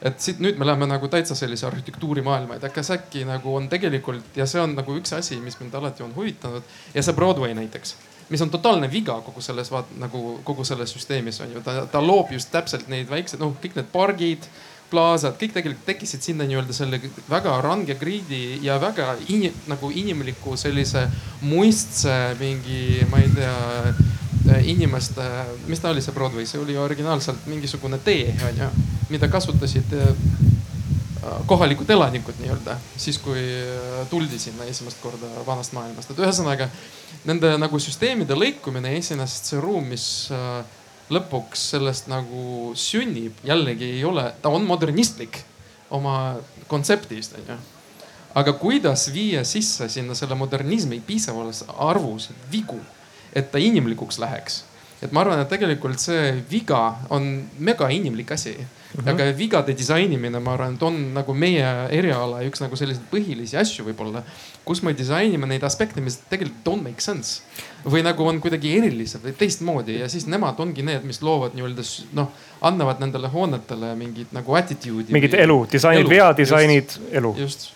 Et siit nüüd me läheme nagu täitsa sellise arhitektuurimaailma, et kas äkki nagu on tegelikult ja see on nagu üks asi, mis mind alati on huvitanud. Ja see Broadway näiteks, mis on totaalne viga kogu selles vaat nagu kogu selles süsteemis on ju, ta, ta loob just täpselt neid väikseid, noh, kõik need pargid plaasad, kõik tegelikult tekkisid sinna nii-öelda selle väga range griidi ja väga in, nagu inimliku sellise muistse mingi, ma ei tea, inimeste, mis ta oli, see Broadway, see oli originaalselt mingisugune tee, onju, mida kasutasid kohalikud elanikud nii-öelda, siis kui tuldi sinna esimest korda vanast maailmast, et ühesõnaga nende nagu süsteemide lõikumine iseenesest see ruum, mis lõpuks sellest nagu sünnib, jällegi ei ole, ta on modernistlik oma kontseptist onju aga kuidas viia sisse sinna selle modernismi piisavas arvus vigu, et ta inimlikuks läheks? et ma arvan, et tegelikult see viga on megainimlik asi mm. -hmm. aga vigade disainimine, ma arvan, et on nagu meie eriala üks nagu selliseid põhilisi asju võib-olla, kus me disainime neid aspekte, mis tegelikult don't make sense või nagu on kuidagi erilised või teistmoodi ja siis nemad ongi need, mis loovad nii-öelda noh, annavad nendele hoonetele mingit nagu attitude'i. mingit elu, disainid, veadisainid, elu. just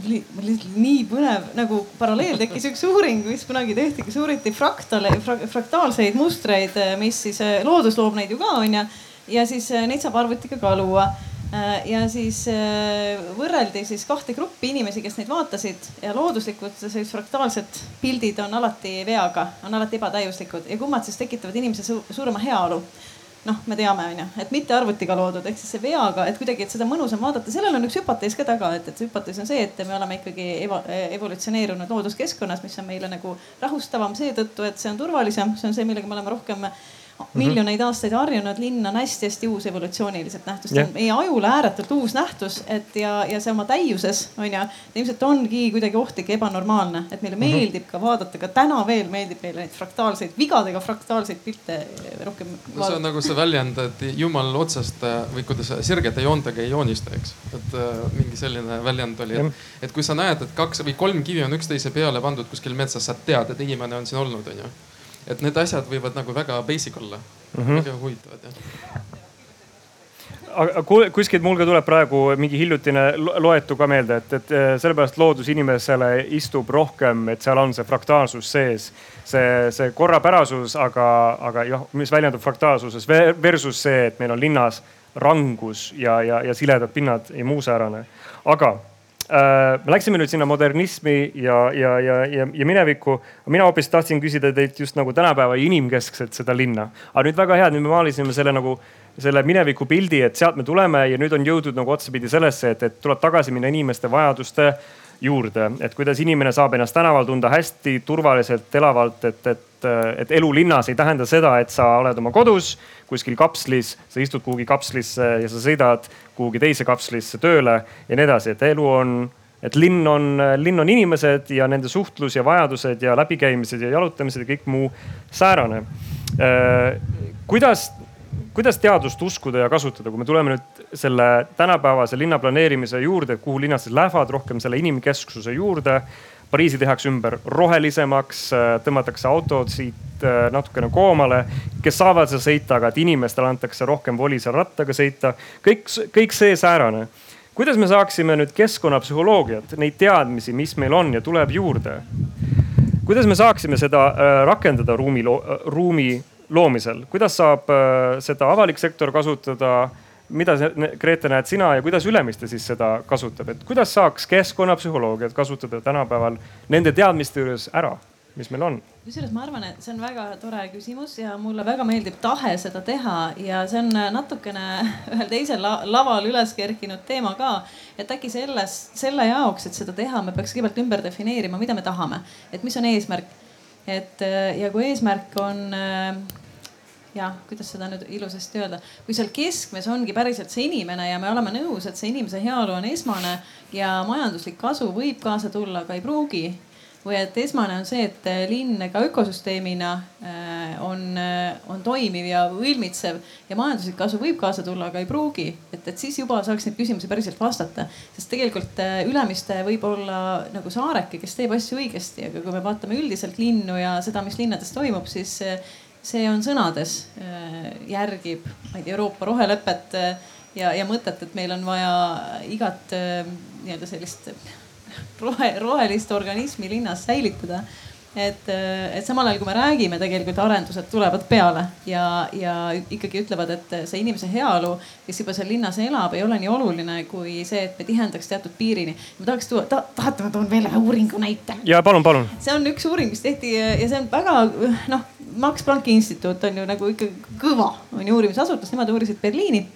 mul lihtsalt nii põnev nagu paralleel tekkis üks uuring, mis kunagi tehti, kus uuriti fraktale fra,, fraktaalseid mustreid, mis siis äh, loodus loob neid ju ka onju. ja siis äh, neid saab arvutiga ka luua. Äh, ja siis võrreldi siis kahte gruppi inimesi, kes neid vaatasid ja looduslikud sellised fraktaalsed pildid on alati veaga, on alati ebatäiuslikud. Ja kummad siis tekitavad inimese su suurema heaolu? Noh, me teame, onju, et mitte arvutiga loodud, ehk siis see veaga, et kuidagi, et seda mõnusam vaadata, sellel on üks hüpotees ka taga, et, et hüpotees on see, et me oleme ikkagi evo, evolutsioneerunud looduskeskkonnas, mis on meile nagu rahustavam seetõttu, et see on turvalisem, see on see, millega me oleme rohkem Mhm. Miljoneid aastaid harjunud linn on hästi-hästi uus evolutsiooniliselt nähtus yeah., meie ajule ääretult uus nähtus, et ja, ja see oma täiuses on ju, ilmselt ongi kuidagi ohtlik ja ebanormaalne, et meile -hmm. meeldib ka vaadata, ka täna veel meeldib meile neid fraktaalseid, vigadega fraktaalseid pilte rohkem no,. see on nagu see väljend, et jumal otsast või kuidas sirgete joontega ei joonista, eks. et äh, mingi selline väljend oli, et, et kui sa näed, et kaks või kolm kivi on üksteise peale pandud kuskil metsas, sa tead, et inimene on siin olnud, onju et need asjad võivad nagu väga basic olla mm, -hmm. väga huvitavad jah aga kuskilt mul ka tuleb praegu mingi hiljutine loetu ka meelde, et, et sellepärast loodus inimesele istub rohkem, et seal on see fraktaalsus sees. see, see korrapärasus, aga, aga jah, mis väljendub fraktaalsuses versus see, et meil on linnas rangus ja, ja, ja siledad pinnad ja muu säärane. aga me läksime nüüd sinna modernismi ja, ja, ja, ja, ja minevikku. mina hoopis tahtsin küsida teilt just nagu tänapäeva inimkeskselt seda linna. aga nüüd väga hea, et nüüd me maalisime selle nagu selle mineviku pildi, et sealt me tuleme ja nüüd on jõudnud nagu otsapidi sellesse, et, et tuleb tagasi minna inimeste vajaduste juurde, et kuidas inimene saab ennast tänaval tunda hästi turvaliselt, elavalt, et et, et elu linnas ei tähenda seda, et sa oled oma kodus kuskil kapslis, sa istud kuhugi kapslisse ja sa sõidad kuhugi teise kapslisse tööle ja nii edasi, et elu on, et linn on, linn on inimesed ja nende suhtlus ja vajadused ja läbikäimised ja jalutamised ja kõik muu säärane. Äh, kuidas, kuidas teadust uskuda ja kasutada, kui me tuleme nüüd selle tänapäevase linna planeerimise juurde, kuhu linnad siis lähevad rohkem selle inimkesksuse juurde Pariisi tehakse ümber rohelisemaks, äh, tõmmatakse autod siit äh, natukene koomale, kes saavad seal sõita, aga et inimestele antakse rohkem voli seal rattaga sõita. kõik, kõik see säärane. kuidas me saaksime nüüd keskkonnapsühholoogiat, neid teadmisi, mis meil on ja tuleb juurde. kuidas me saaksime seda äh, rakendada ruumi, ruumi loomisel, kuidas saab seda avalik sektor kasutada mida Grete näed sina ja kuidas Ülemiste siis seda kasutab, et kuidas saaks keskkonnapsühholoogiat kasutada tänapäeval nende teadmiste juures ära, mis meil on? kusjuures ma arvan, et see on väga tore küsimus ja mulle väga meeldib tahe seda teha ja see on natukene ühel teisel laval üles kerkinud teema ka. et äkki selles, selle jaoks, et seda teha, me peaks kõigepealt ümber defineerima, mida me tahame, et mis on eesmärk. et ja kui eesmärk on jah, kuidas seda nüüd ilusasti öelda, kui seal keskmes ongi päriselt see inimene ja me oleme nõus, et see inimese heaolu on esmane ja majanduslik kasu võib kaasa tulla, aga ei pruugi. või et esmane on see, et linn ka ökosüsteemina äh, on, äh, on toimiv ja õilmitsev ja majanduslik kasu võib kaasa tulla, aga ei pruugi. et, et siis juba saaks neid küsimusi päriselt vastata, sest tegelikult Ülemiste võib olla nagu saareke, kes teeb asju õigesti, aga kui me vaatame üldiselt linnu ja seda, mis linnades toimub, siis see on sõnades, äh, järgib, ma ei tea, Euroopa rohelepet äh, ja, ja mõtet, et meil on vaja igat äh, nii-öelda sellist rohe, rohelist organismi linnas säilitada et, et samal ajal, kui me räägime, tegelikult arendused tulevad peale ja, ja ikkagi ütlevad, et see inimese heaolu, kes juba seal linnas elab, ei ole nii oluline kui see, et me tihendaks teatud piirini. ma tahaks tuua ta,, tahate, ma toon veel ühe uuringu näite? ja palun, palun. see on üks uuring, mis tehti ja see on väga noh, Max Plancki instituut on ju nagu ikka kõva, on ju uurimisasutus, nemad uurisid Berliini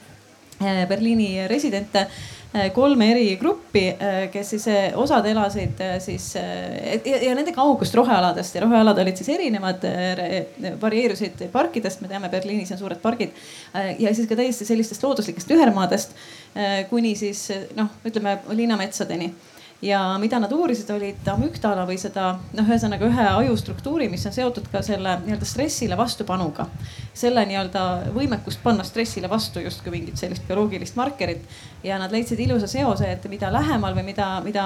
Berliini residente kolme eri gruppi, kes siis osad elasid siis ja, ja nende kaugust rohealadest ja rohealad olid siis erinevad, varieerusid parkidest, me teame, Berliinis on suured pargid. ja siis ka täiesti sellistest looduslikest ühermaadest kuni siis noh, ütleme linnametsadeni ja mida nad uurisid, olid amüktala või seda noh, ühesõnaga ühe ajustruktuuri, mis on seotud ka selle nii-öelda stressile vastupanuga. selle nii-öelda võimekust panna stressile vastu justkui mingit sellist bioloogilist markerit ja nad leidsid ilusa seose, et mida lähemal või mida, mida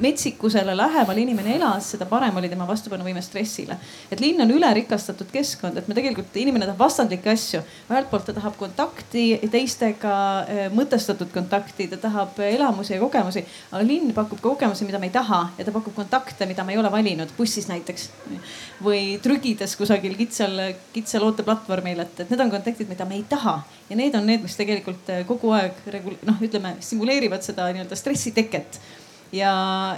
metsikusele lähemal inimene elas, seda parem oli tema vastupanuvõime stressile. et linn on ülerikastatud keskkond, et me tegelikult, inimene tahab vastandlikke asju. ühelt poolt ta tahab kontakti teistega, mõtestatud kontakti, ta tahab elamusi ja kogemusi, aga linn pakub ka kogemusi, mida me ei taha ja ta pakub kontakte, mida me ei ole valinud, bussis näiteks. või trügides kusagil kitsal, kitsal ooteplatvormil, et, et need on kontaktid, mida me ei taha ja need on need, mis tegelikult eh, kogu aeg noh, ütleme stimuleerivad seda nii-öelda stressiteket ja,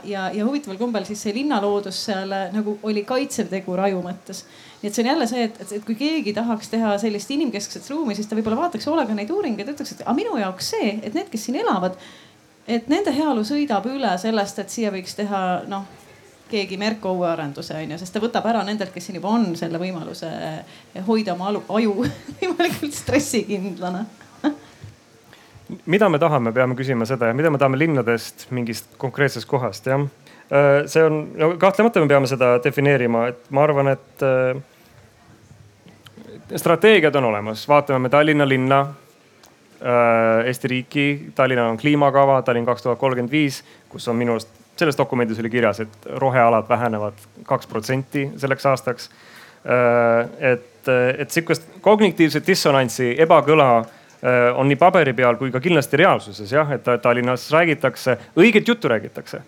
ja, ja huvitaval kombel siis see linnaloodus seal eh, nagu oli kaitsev tegur aju mõttes. nii et see on jälle see, et, et, et kui keegi tahaks teha sellist inimkeskset ruumi, siis ta võib-olla vaataks hoolega neid uuringuid ja ütleks, et aga minu jaoks see, et need, kes siin elavad et nende heaolu sõidab üle sellest, et siia võiks teha noh, keegi Merko uue arenduse on ju, sest ta võtab ära nendelt, kes siin juba on selle võimaluse hoida oma alu, aju võimalikult stressikindlana. Mida me tahame, peame küsima seda ja mida me tahame linnadest mingist konkreetsest kohast, jah. Äh, see on, no kahtlemata me peame seda defineerima, et ma arvan, et äh, strateegiad on olemas, vaatame me Tallinna linna Eesti riiki. Tallinnal on kliimakava Tallinn kaks tuhat kolmkümmend viis, kus on minu arust selles dokumendis oli kirjas, et rohealad vähenevad kaks protsenti selleks aastaks. Äh, et, et sihukest kognitiivset dissonantsi, ebakõla äh, on nii paberi peal kui ka kindlasti reaalsuses jah, et Tallinnas räägitakse, õiget juttu räägitakse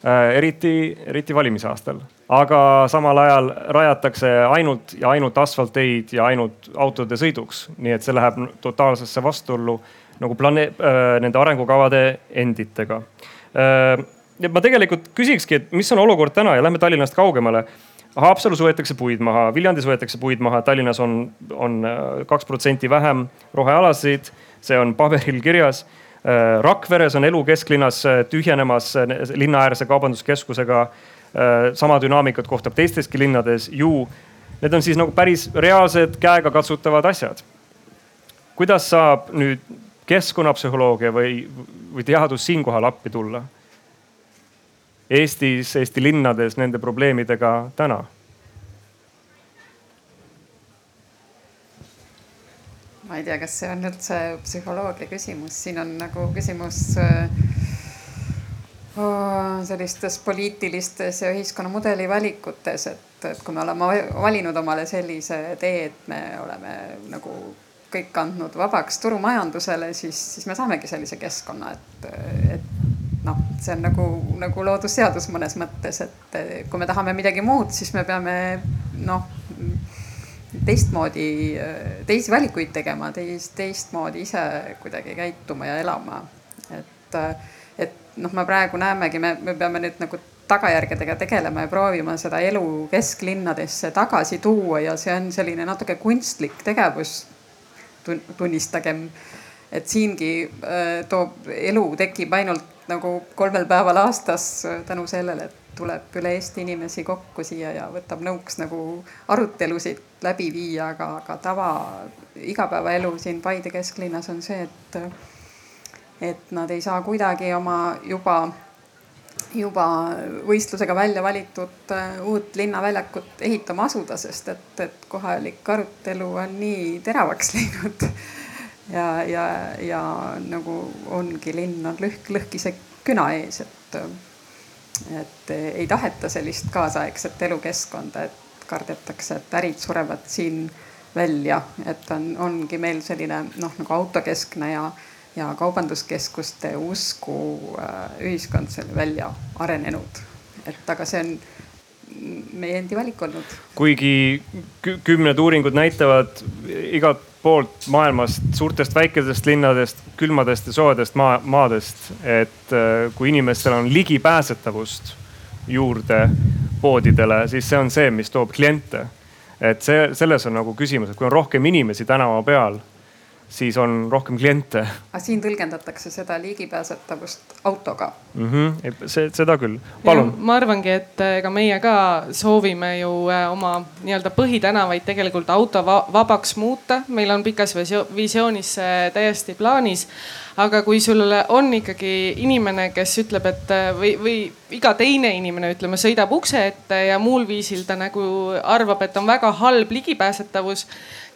Äh, eriti, eriti valimisaastal. Aga samal ajal rajatakse ainult ja ainult asfaltteid ja ainult autode sõiduks, nii et see läheb totaalsesse vastuollu nagu plane-, äh, nende arengukavade enditega. Äh, ma tegelikult küsikski, et mis on olukord täna ja lähme Tallinnast kaugemale. Haapsalus võetakse puid maha, Viljandis võetakse puid maha, Tallinnas on, on kaks protsenti vähem rohealasid, see on paberil kirjas Äh, Rakveres on elu kesklinnas äh, tühjenemas äh, linnaäärse kaubanduskeskusega. Sama dünaamikat kohtab teisteski linnades ju. Need on siis nagu päris reaalsed käegakatsutavad asjad. kuidas saab nüüd keskkonnapsühholoogia või, või teadus siinkohal appi tulla? Eestis, Eesti linnades nende probleemidega täna ma ei tea, kas see on üldse psühholoogia küsimus, siin on nagu küsimus äh, sellistes poliitilistes ja ühiskonnamudeli valikutes, et, et kui me oleme valinud omale sellise tee, et me oleme nagu kõik andnud vabaks turumajandusele, siis, siis me saamegi sellise keskkonna, et, et noh, see on nagu, nagu loodusseadus mõnes mõttes, et kui me tahame midagi muud, siis me peame noh teistmoodi, teisi valikuid tegema, teist, teistmoodi ise kuidagi käituma ja elama. et, noh, me praegu näemegi, me, me peame nüüd nagu tagajärgedega tegelema ja proovima seda elu kesklinnadesse tagasi tuua ja see on selline natuke kunstlik tegevus. tunnistagem, et siingi äh, toob, elu tekib ainult nagu kolmel päeval aastas tänu sellele, et tuleb üle Eesti inimesi kokku siia ja võtab nõuks nagu arutelusid läbi viia, aga, aga tava igapäevaelu siin Paide kesklinnas on see, et, et nad ei saa kuidagi oma juba, juba võistlusega välja valitud äh, uut linnaväljakut ehitama asuda, sest et, et kohalik arutelu on nii teravaks läinud. Ja, ja, ja nagu ongi linn on lõhk, lõhkise küna ees, et et ei taheta sellist kaasaegset elukeskkonda, et kardetakse, et ärid surevad siin välja, et on, ongi meil selline noh, nagu autokeskne ja, ja kaubanduskeskuste usku äh, ühiskond seal välja arenenud. et aga see on meie endi valik olnud. kuigi kümned uuringud näitavad igalt poolt maailmast, suurtest väikestest linnadest, külmadest ja soodest maa, maadest, et äh, kui inimestel on ligipääsetavust juurde poodidele, siis see on see, mis toob kliente. et see, selles on nagu küsimus, et kui on rohkem inimesi tänava peal, siis on rohkem kliente aga siin tõlgendatakse seda ligipääsetavust autoga mm. -hmm. see, seda küll, palun. ma arvangi, et äh, ega meie ka soovime ju äh, oma nii-öelda põhitänavaid tegelikult autovabaks muuta, meil on pikas visioonis see täiesti plaanis aga kui sul on ikkagi inimene, kes ütleb, et äh, või, või iga teine inimene, ütleme, sõidab ukse ette ja muul viisil ta nagu arvab, et on väga halb ligipääsetavus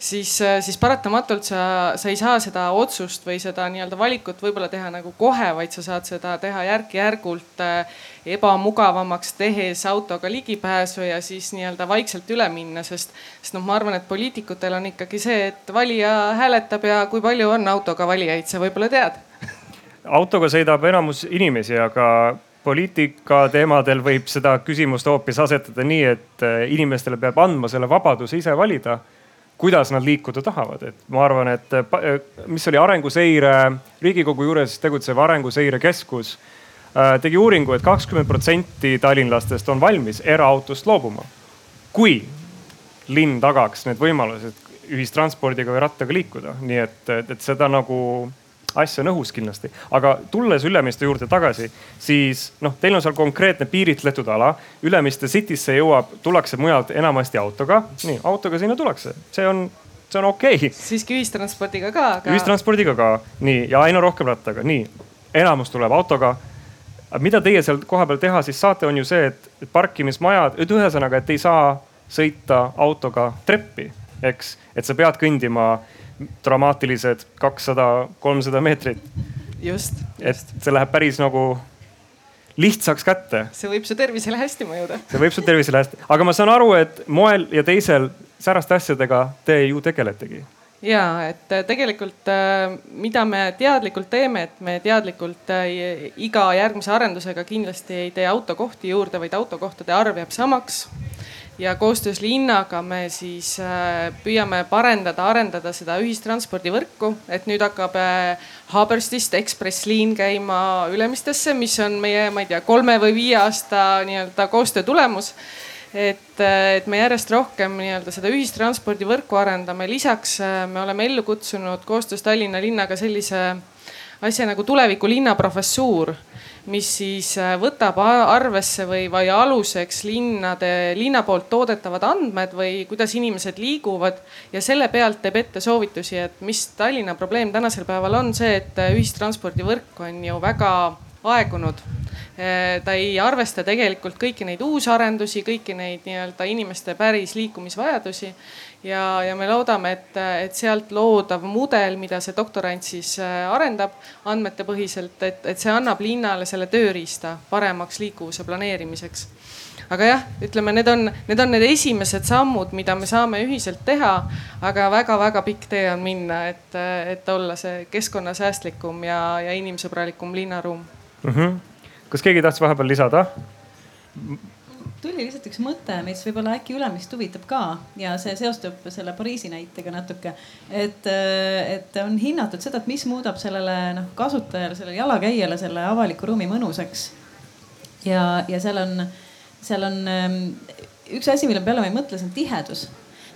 siis, äh, siis paratamatult sa, sa ei saa seda otsust või seda nii-öelda valikut võib-olla teha nagu kohe, vaid sa saad seda teha järk-järgult äh, ebamugavamaks tehes autoga ligipääsu ja siis nii-öelda vaikselt üle minna, sest, sest noh, ma arvan, et poliitikutel on ikkagi see, et valija hääletab ja kui palju on autoga valijaid, sa võib-olla tead. Autoga sõidab enamus inimesi, aga poliitika teemadel võib seda küsimust hoopis asetada nii, et äh, inimestele peab andma selle vabaduse ise valida kuidas nad liikuda tahavad, et ma arvan, et äh, mis oli arenguseire, riigikogu juures tegutsev Arenguseire Keskus äh, tegi uuringu et, et kakskümmend protsenti tallinlastest on valmis eraautost loobuma. kui linn tagaks need võimalused ühistranspordiga või rattaga liikuda, nii et, et seda nagu asja on õhus kindlasti. aga tulles Ülemiste juurde tagasi, siis noh, teil on seal konkreetne piiritletud ala. Ülemiste City'sse jõuab, tullakse mujalt enamasti autoga. nii, autoga sinna tullakse, see on, see on okei okay.. siiski ühistranspordiga ka aga.... ühistranspordiga ka, nii ja aina rohkem rattaga, nii. enamus tuleb autoga mida teie seal kohapeal teha siis saate, on ju see, et, parkimismajad, et ühesõnaga, et ei saa sõita autoga treppi, eks, et sa pead kõndima dramaatilised kakssada, kolmsada meetrit. just, et see läheb päris nagu lihtsaks kätte. see võib su tervisele hästi mõjuda. see võib su tervisele hästi, aga ma saan aru, et moel ja teisel sääraste asjadega te ju tegeletegi ja et äh, tegelikult, äh, mida me teadlikult teeme, et me teadlikult äh, iga järgmise arendusega kindlasti ei tee autokohti juurde, vaid autokohtade arv jääb samaks ja koostöös linnaga me siis äh, püüame parendada, arendada seda ühistranspordivõrku, et nüüd hakkab äh, Haaberstist Ekspress liin käima Ülemistesse, mis on meie, ma ei tea, kolme või viie aasta nii-öelda koostöö tulemus. Et, äh, et me järjest rohkem nii-öelda seda ühistranspordivõrku arendame, lisaks me oleme ellu kutsunud koostöös Tallinna linnaga sellise asja nagu tuleviku linnaprofessuur mis siis äh, võtab arvesse või, või aluseks linnade, linna poolt toodetavad andmed või kuidas inimesed liiguvad. Ja selle pealt teeb ette soovitusi, et mis Tallinna probleem tänasel päeval on. See, et äh, ühistranspordivõrk on ju väga aegunud ta ei arvesta tegelikult kõiki neid uusarendusi, kõiki neid nii-öelda inimeste päris liikumisvajadusi ja, ja me loodame, et, et sealt loodav mudel, mida see doktorant siis äh, arendab andmetepõhiselt, et, et see annab linnale selle tööriista paremaks liikuvuse planeerimiseks aga jah, ütleme, need on, need on need esimesed sammud, mida me saame ühiselt teha, aga väga-väga pikk tee on minna, et, et olla see keskkonnasäästlikum ja, ja inimsõbralikum linnaruum mm. -hmm. Kas keegi tahtis vahepeal lisada? tuli lihtsalt üks mõte, mis võib-olla äkki Ülemist huvitab ka ja see seostub selle Pariisi näitega natuke. et, et on hinnatud seda, et mis muudab sellele noh kasutajale, sellele jalakäijale selle avaliku ruumi mõnusaks. ja, ja seal on, seal on ähm, üks asi, mille peale ma ei mõtle, see on tihedus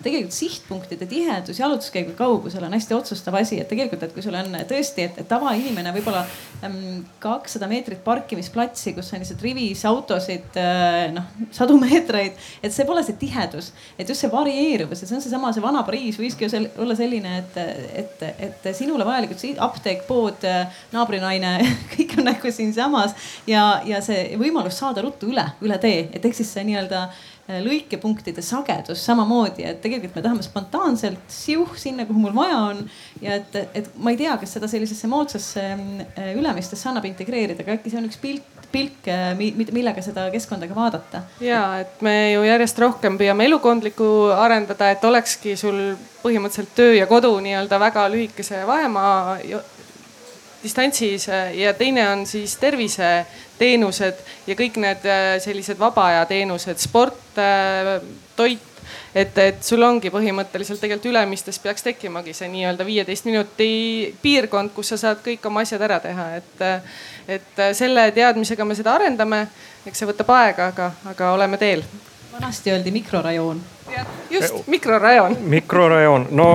tegelikult sihtpunktide tihedus jalutuskäigu kaugusel on hästi otsustav asi, et tegelikult, et kui sul on tõesti, et, et tavainimene võib-olla ähm, kakssada meetrit parkimisplatsi, kus on lihtsalt rivis autosid äh, noh sadu meetreid, et see pole see tihedus, et just see varieeruvus ja see on seesama, see vana Pariis võiski ju olla selline, et, et, et sinule vajalikud apteek, pood, naabrinaine kõik on nagu siinsamas ja, ja see võimalus saada ruttu üle, üle tee, et ehk siis see nii-öelda lõikepunktide sagedus samamoodi, et tegelikult me tahame spontaanselt siuh sinna, kuhu mul vaja on. ja et, et ma ei tea, kas seda sellisesse moodsasse äh, Ülemistesse annab integreerida, aga äkki see on üks pilt, pilk, äh, millega seda keskkonda ka vaadata. ja et me ju järjest rohkem püüame elukondlikku arendada, et olekski sul põhimõtteliselt töö ja kodu nii-öelda väga lühikese vahemaa distantsis ja teine on siis terviseteenused ja kõik need äh, sellised vaba aja teenused, sport, äh, toit et, et sul ongi põhimõtteliselt tegelikult Ülemistes peaks tekkimagi see nii-öelda viieteist minuti piirkond, kus sa saad kõik oma asjad ära teha, et, et selle teadmisega me seda arendame. eks see võtab aega, aga, aga oleme teel. vanasti öeldi mikrorajoon. just, mikrorajoon. mikrorajoon, no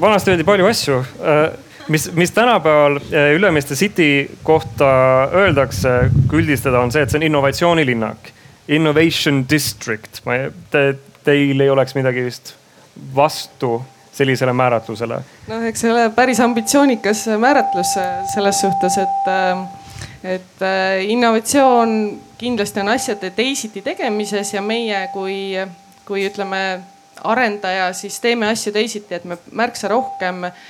vanasti öeldi palju asju, mis, mis tänapäeval Ülemiste City kohta öeldakse, kui üldistada, on see, et see on innovatsioonilinnak. Innovation district, ma ei, te, teil ei oleks midagi vist vastu sellisele määratlusele? noh, eks see ole päris ambitsioonikas määratlus selles suhtes, et, et innovatsioon kindlasti on asjade teisiti tegemises ja meie kui, kui ütleme arendaja, siis teeme asju teisiti, et me märksa rohkem eh,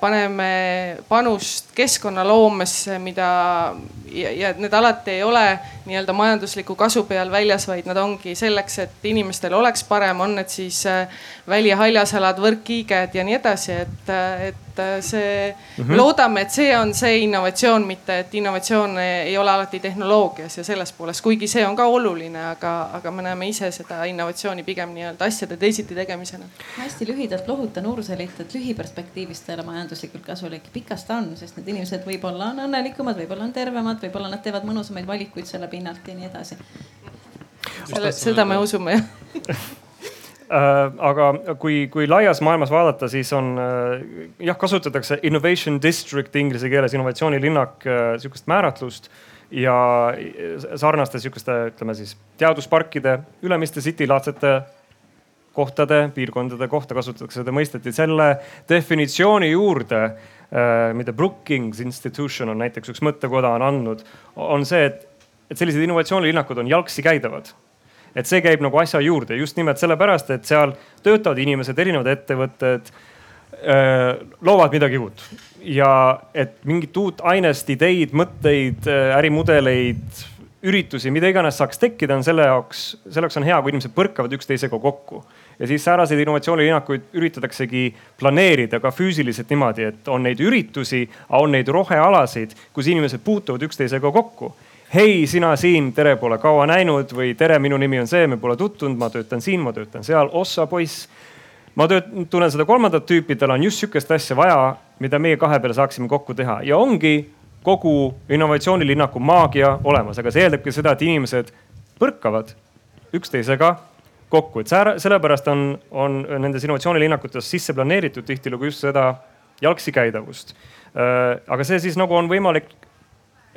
paneme panust keskkonnaloomesse, mida ja, ja need alati ei ole nii-öelda majandusliku kasu peal väljas, vaid nad ongi selleks, et inimestel oleks parem, on need siis eh, väli- ja haljasalad, võrkkiiged ja nii edasi, et, et see mm, -hmm. loodame, et see on see innovatsioon, mitte et innovatsioon ei ole alati tehnoloogias ja selles poolest, kuigi see on ka oluline, aga, aga me näeme ise seda innovatsiooni pigem nii-öelda asjade teisiti tegemisena. ma hästi lühidalt lohutan Ursulit, et lühiperspektiivis ta ei ole majanduslikult kasulik, pikas ta on, sest need inimesed võib-olla on õnnelikumad, võib-olla on tervemad, võib-olla nad teevad mõnusamaid valikuid selle pinnalt ja nii edasi. selle, seda me usume jah Äh, aga kui, kui laias maailmas vaadata, siis on äh, jah, kasutatakse innovation district inglise keeles, innovatsioonilinnak, äh, sihukest määratlust ja sarnaste sihukeste, ütleme siis teadusparkide, Ülemiste City laadsete kohtade, piirkondade kohta kasutatakse seda mõistet ja selle definitsiooni juurde, mida Brookings Institution on näiteks üks mõttekoda on andnud, on see, et, et sellised innovatsioonilinnakud on jalgsi käidavad et see käib nagu asja juurde just nimelt sellepärast, et seal töötavad inimesed, erinevad ettevõtted äh, loovad midagi uut ja et mingit uut ainest, ideid, mõtteid, äh, ärimudeleid, üritusi, mida iganes saaks tekkida, on selle jaoks, selleks on hea, kui inimesed põrkavad üksteisega kokku. Ja siis sääraseid innovatsioonilinnakuid üritataksegi planeerida ka füüsiliselt niimoodi, et on neid üritusi, on neid rohealasid, kus inimesed puutuvad üksteisega kokku. Hei, sina siin, tere, pole kaua näinud või tere, minu nimi on see, me pole tutvunud, ma töötan siin, ma töötan seal, ossa poiss. ma tööt-, tunnen seda kolmandat tüüpi, tal on just sihukest asja vaja, mida meie kahe peale saaksime kokku teha. Ja ongi kogu innovatsioonilinnaku maagia olemas, aga see eeldabki seda, et inimesed põrkavad üksteisega kokku, et sellepärast on, on nendes innovatsioonilinnakutes sisse planeeritud tihtilugu just seda jalgsi käidavust. Äh, aga see siis nagu on võimalik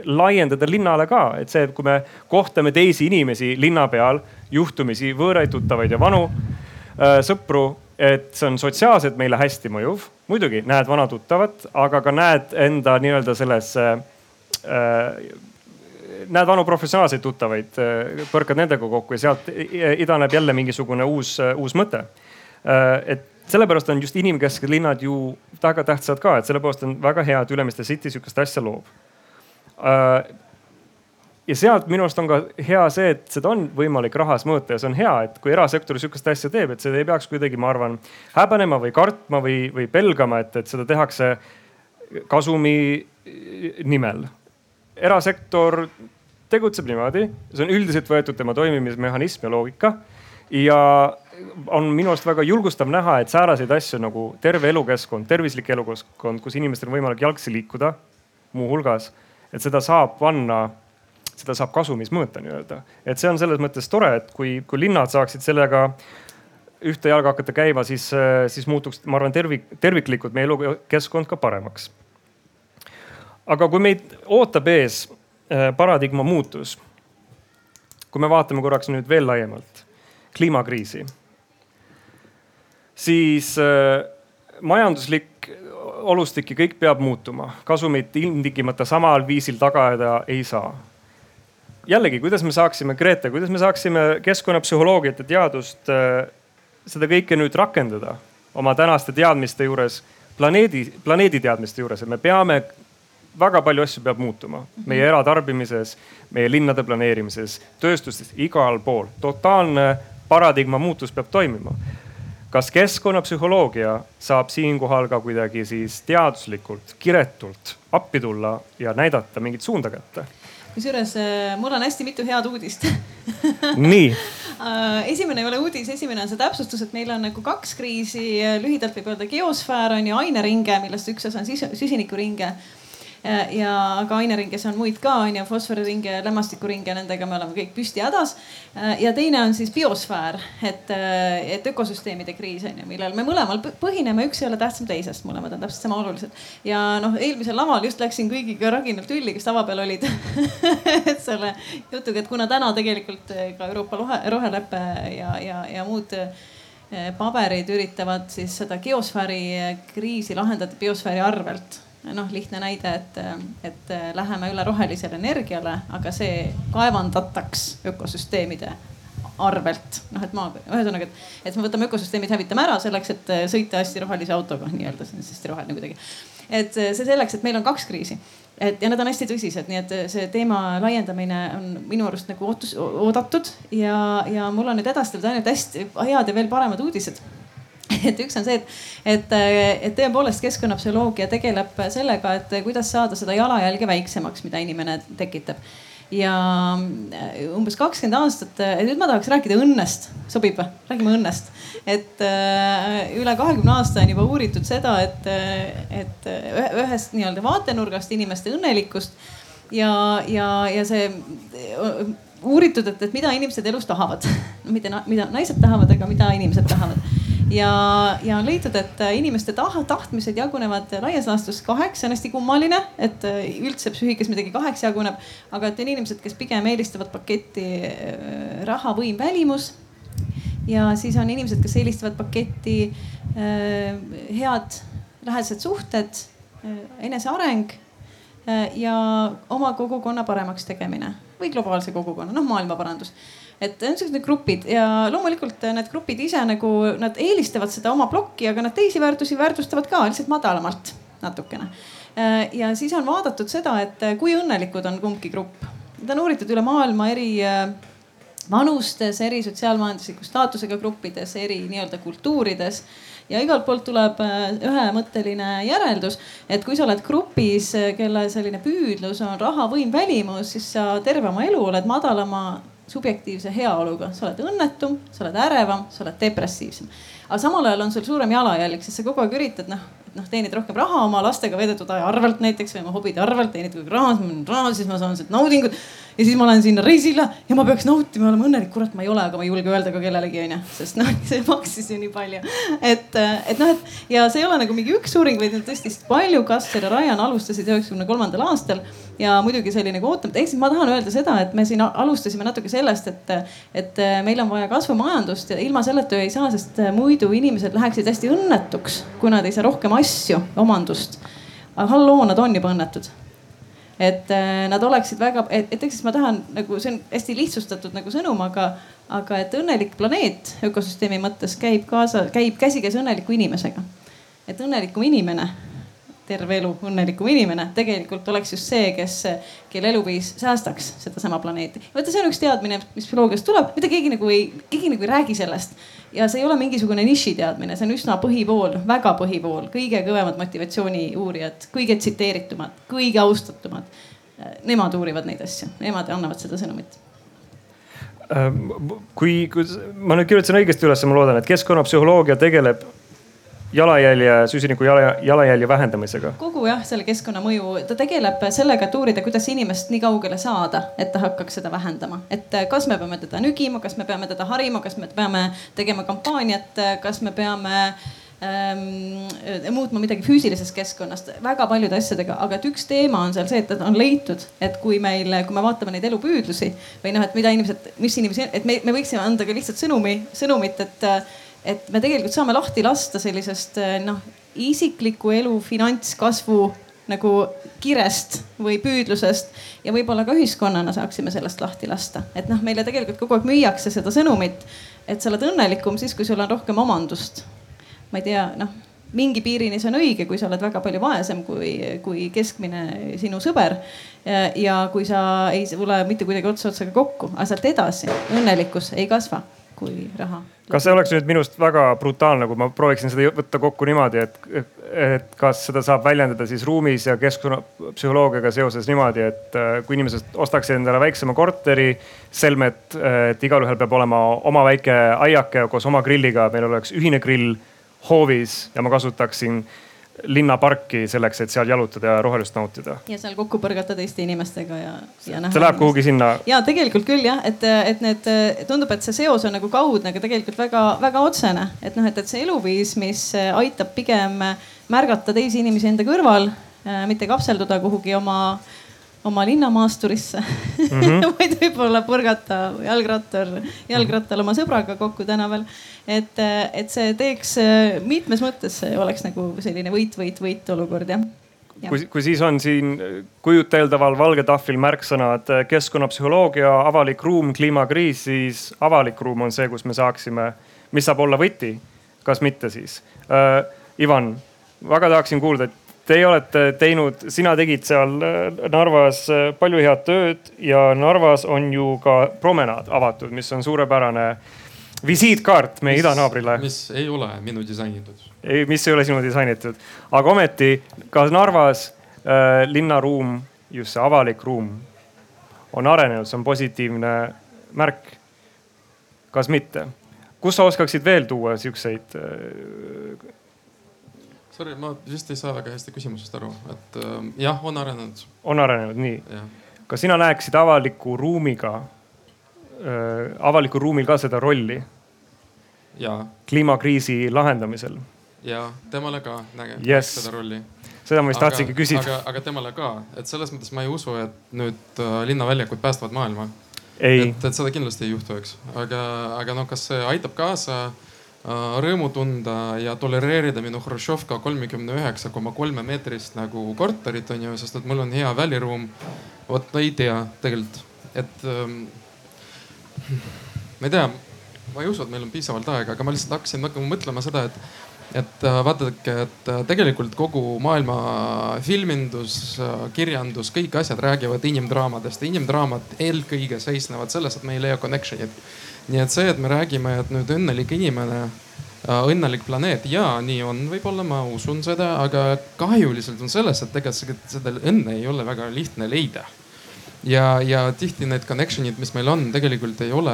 laiendada linnale ka, et see, et kui me kohtame teisi inimesi linna peal, juhtumisi võõraid tuttavaid ja vanu äh, sõpru, et see on sotsiaalselt meile hästi mõjuv. muidugi näed vana tuttavat, aga ka näed enda nii-öelda selles äh,, näed vanu professionaalseid tuttavaid äh,, põrkad nendega kokku ja sealt idaneb jälle mingisugune uus äh,, uus mõte äh,. et sellepärast on just inimkesksed linnad ju väga tähtsad ka, et sellepärast on väga hea, et Ülemiste City sihukest asja loob ja sealt minu arust on ka hea see, et seda on võimalik rahas mõõta ja see on hea, et kui erasektor sihukest asja teeb, et seda ei peaks kuidagi, ma arvan, häbenema või kartma või, või pelgama, et, et seda tehakse kasumi nimel. Erasektor tegutseb niimoodi, see on üldiselt võetud tema toimimismehhanism ja loogika. ja on minu arust väga julgustav näha, et sääraseid asju nagu terve elukeskkond, tervislik elukeskkond, kus inimestel on võimalik jalgsi liikuda, muuhulgas et seda saab panna, seda saab kasumis mõõta nii-öelda. et see on selles mõttes tore, et kui, kui linnad saaksid sellega ühte jalga hakata käima, siis, siis muutuks, ma arvan, tervik, terviklikult meie elukeskkond ka paremaks. Aga kui meid ootab ees äh, paradigma muutus, kui me vaatame korraks nüüd veel laiemalt kliimakriisi, siis äh, majanduslik olustik ja kõik peab muutuma, kasumit ilmtingimata samal viisil taga ajada ei saa. jällegi, kuidas me saaksime, Grete, kuidas me saaksime keskkonnapsühholoogiat ja teadust, äh, seda kõike nüüd rakendada oma tänaste teadmiste juures, planeedi, planeedi teadmiste juures, et me peame, väga palju asju peab muutuma. Meie eratarbimises, meie linnade planeerimises, tööstustes, igal pool. totaalne paradigma muutus peab toimima. Kas keskkonnapsühholoogia saab siinkohal ka kuidagi siis teaduslikult, kiretult appi tulla ja näidata mingit suunda kätte? kusjuures äh, mul on hästi mitu head uudist. Nii. Äh, esimene ei ole uudis, esimene on see täpsustus, et meil on nagu kaks kriisi, lühidalt võib öelda geosfäär on ju aineringe, millest üks osa on süsinikuringe ja aga aineringes on muid ka on ju, fosforiringe, lämmastikuringe, nendega me oleme kõik püsti hädas. ja teine on siis biosfäär, et, et ökosüsteemide kriis on ju, millel me mõlemal põhineme, üks ei ole tähtsam teisest, mõlemad on täpselt sama olulised. ja noh, eelmisel laval just läksin kõigiga raginal tülli, kes tava peal olid selle jutuga, et kuna täna tegelikult ka Euroopa rohe, rohelepe ja, ja, ja muud paberid üritavad siis seda geosfääri kriisi lahendada biosfääri arvelt noh, lihtne näide, et, et läheme üle rohelisele energiale, aga see kaevandataks ökosüsteemide arvelt, noh, et maa, ühesõnaga, et, et me võtame ökosüsteemid, hävitame ära selleks, et sõita hästi rohelise autoga. Nii-öelda, see on hästi roheline kuidagi. et see selleks, et meil on kaks kriisi. Et ja need on hästi tõsised, nii et see teema laiendamine on minu arust nagu ootus, oodatud. Ja, ja mul on nüüd edastatud ainult hästi head ja veel paremad uudised et üks on see, et, et, et tõepoolest keskkonnapsühholoogia tegeleb sellega, et kuidas saada seda jalajälge väiksemaks, mida inimene tekitab ja umbes kakskümmend aastat, nüüd ma tahaks rääkida õnnest, sobib või? räägime õnnest. et äh, üle kahekümne aasta on juba uuritud seda, et, et ühest nii-öelda vaatenurgast inimeste õnnelikkust ja, ja, ja see uuritud, et, et mida inimesed elus tahavad. mitte, mida naised tahavad, aga mida inimesed tahavad ja, ja on leitud, et äh, inimeste taht, tahtmised jagunevad laias laastus kaheks, see on hästi kummaline, et äh, üldse psüühikas midagi kaheks jaguneb. aga et on inimesed, kes pigem eelistavad paketti äh, raha, võim, välimus. ja siis on inimesed, kes eelistavad paketti head lähedased suhted, eneseareng ja oma kogukonna paremaks tegemine või globaalse kogukonna, noh maailmaparandus et on sellised grupid ja loomulikult need grupid ise nagu nad eelistavad seda oma plokki, aga nad teisi väärtusi väärtustavad ka lihtsalt madalamalt natukene. Äh, ja siis on vaadatud seda, et kui õnnelikud on kumbki grupp. Need on uuritud üle maailma eri äh, vanustes, eri sotsiaalmajandusliku staatusega gruppides, eri nii-öelda kultuurides ja igalt poolt tuleb äh, ühemõtteline järeldus, et kui sa oled grupis, kelle selline püüdlus on raha, võim, välimus, siis sa terve oma elu oled madalama subjektiivse heaoluga, sa oled õnnetum, sa oled ärevam, sa oled depressiivsem. aga samal ajal on sul suurem jalajälg, sest sa kogu aeg üritad noh, et noh, teenid rohkem raha oma lastega veedetud aja arvelt näiteks või oma hobide arvelt, teenid kogu aeg raha, raha, siis ma saan sealt naudingut ja siis ma lähen sinna reisile ja ma peaks nautima, olema õnnelik, kurat, ma ei ole, aga ma ei julge öelda ka kellelegi onju, sest noh, see maksis ju nii palju. et, et noh, et ja see ei ole nagu mingi üks uuring, vaid neid tõesti palju. Kasser ja Ryan alustasid üheksakümne kolmandal aastal ja muidugi see oli nagu ootamatu, ehk siis ma tahan öelda seda, et me siin alustasime natuke sellest, et, et meil on vaja kasvumajandust ja ilma selleta ju ei saa, sest muidu inimesed läheksid hästi õnnetuks, kui nad ei saa rohkem asju, omandust. aga halloo, nad on juba õnnetud et äh, nad oleksid väga, et, et siis ma tahan nagu see on hästi lihtsustatud nagu sõnum, aga, aga et õnnelik planeet ökosüsteemi mõttes käib kaasa, käib käsikäes õnneliku inimesega. et õnnelikum inimene, terve elu õnnelikum inimene tegelikult oleks just see, kes, kelle eluviis säästaks sedasama planeeti. vaata, see on üks teadmine, mis bioloogiast tuleb, mida keegi nagu ei, keegi nagu ei räägi sellest ja see ei ole mingisugune nišiteadmine, see on üsna põhipool, väga põhipool, kõige kõvemad motivatsiooni uurijad, kõige tsiteeritumad, kõige austatumad. Nemad uurivad neid asju, nemad annavad seda sõnumit ähm, kui, kui ma nüüd kirjutasin õigesti üles, ma loodan, et keskkonnapsühholoogia tegeleb jalajälje, süsiniku jala, jalajälje vähendamisega? kogu jah, selle keskkonnamõju, ta tegeleb sellega, et uurida, kuidas inimest nii kaugele saada, et ta hakkaks seda vähendama. et kas me peame teda nügima, kas me peame teda harima, kas me peame tegema kampaaniat, kas me peame ähm, muutma midagi füüsilisest keskkonnast, väga paljude asjadega, aga et üks teema on seal see, et on leitud, et kui meil, kui me vaatame neid elupüüdlusi või noh, et mida inimesed, mis inimesi, et me, me võiksime anda ka lihtsalt sõnumi, sõnumit, et et me tegelikult saame lahti lasta sellisest eh, noh, isikliku elu finantskasvu nagu kirest või püüdlusest ja võib-olla ka ühiskonnana saaksime sellest lahti lasta. et noh, meile tegelikult kogu aeg müüakse seda sõnumit, et sa oled õnnelikum siis, kui sul on rohkem omandust. ma ei tea, noh mingi piirini see on õige, kui sa oled väga palju vaesem kui, kui keskmine sinu sõber. ja kui sa ei tule mitte kuidagi ots otsaga kokku, aga sealt edasi õnnelikkus ei kasva kui raha. kas see oleks nüüd minust väga brutaalne, kui ma prooviksin seda võtta kokku niimoodi, et, et kas seda saab väljendada siis ruumis ja keskkonnapsühholoogiaga seoses niimoodi, et äh, kui inimesed ostaksid endale väiksema korteri, selmet, et igalühel peab olema oma väike aiake koos oma grilliga, meil oleks ühine grill hoovis ja ma kasutaksin linnaparki selleks, et seal jalutada ja rohelust nautida. ja seal kokku põrgata teiste inimestega ja, ja näha. see läheb kuhugi sinna. ja tegelikult küll jah, et, et need tundub, et see seos on nagu kaudne, aga tegelikult väga-väga otsene, et noh, et, et see eluviis, mis aitab pigem märgata teisi inimesi enda kõrval, mitte kapselduda kuhugi oma oma linnamaasturisse mm, -hmm. vaid võib-olla põrgata jalgrattal, jalgrattal oma sõbraga kokku tänaval. et, et see teeks mitmes mõttes oleks nagu selline võit-võit-võit olukord jah Ja. kui, kui siis on siin kujuteldaval valge tahvlil märksõnad keskkonnapsühholoogia, avalik ruum, kliimakriis, siis avalik ruum on see, kus me saaksime, mis saab olla võti, kas mitte siis äh,. Ivan, väga tahaksin kuulda, et Teie olete teinud, sina tegid seal äh, Narvas äh, palju head tööd ja Narvas on ju ka promenaad avatud, mis on suurepärane visiitkaart meie idanaabrile. mis ei ole minu disainitud. ei, mis ei ole sinu disainitud, aga ometi ka Narvas äh, linnaruum, just see avalik ruum on arenenud, see on positiivne märk. kas mitte? kus sa oskaksid veel tuua siukseid äh, Sorry, ma vist ei saa väga hästi küsimusest aru, et äh, jah, on arenenud. on arenenud, nii. kas sina näeksid avaliku ruumiga äh,, avalikul ruumil ka seda rolli? kliimakriisi lahendamisel? ja temale ka nägeb yes. seda rolli. seda ma just tahtsingi küsida. aga, aga temale ka, et selles mõttes ma ei usu, et nüüd äh, linnaväljakud päästavad maailma. et, et seda kindlasti ei juhtu, eks, aga, aga noh, kas see aitab kaasa Äh, rõõmu tunda ja tolereerida minu Hruštšovka kolmekümne üheksa koma kolme meetrist nagu korterit on ju, sest et mul on hea väliruum. vot ei tea tegelikult, et ähm, ma ei tea, ma ei usu, et meil on piisavalt aega, aga ma lihtsalt hakkasin nagu mõtlema seda, et et äh, vaadake, et äh, tegelikult kogu maailma filmindus, kirjandus, kõik asjad räägivad inimdraamadest inimdraamad eelkõige seisnevad selles, et me ei leia connection'it nii et see, et me räägime, et nüüd õnnelik inimene, äh, õnnelik planeet ja nii on, võib-olla ma usun seda, aga kahjuliselt on selles, et tegelikult seda õnne ei ole väga lihtne leida. ja, ja tihti need connection'id, mis meil on, tegelikult ei ole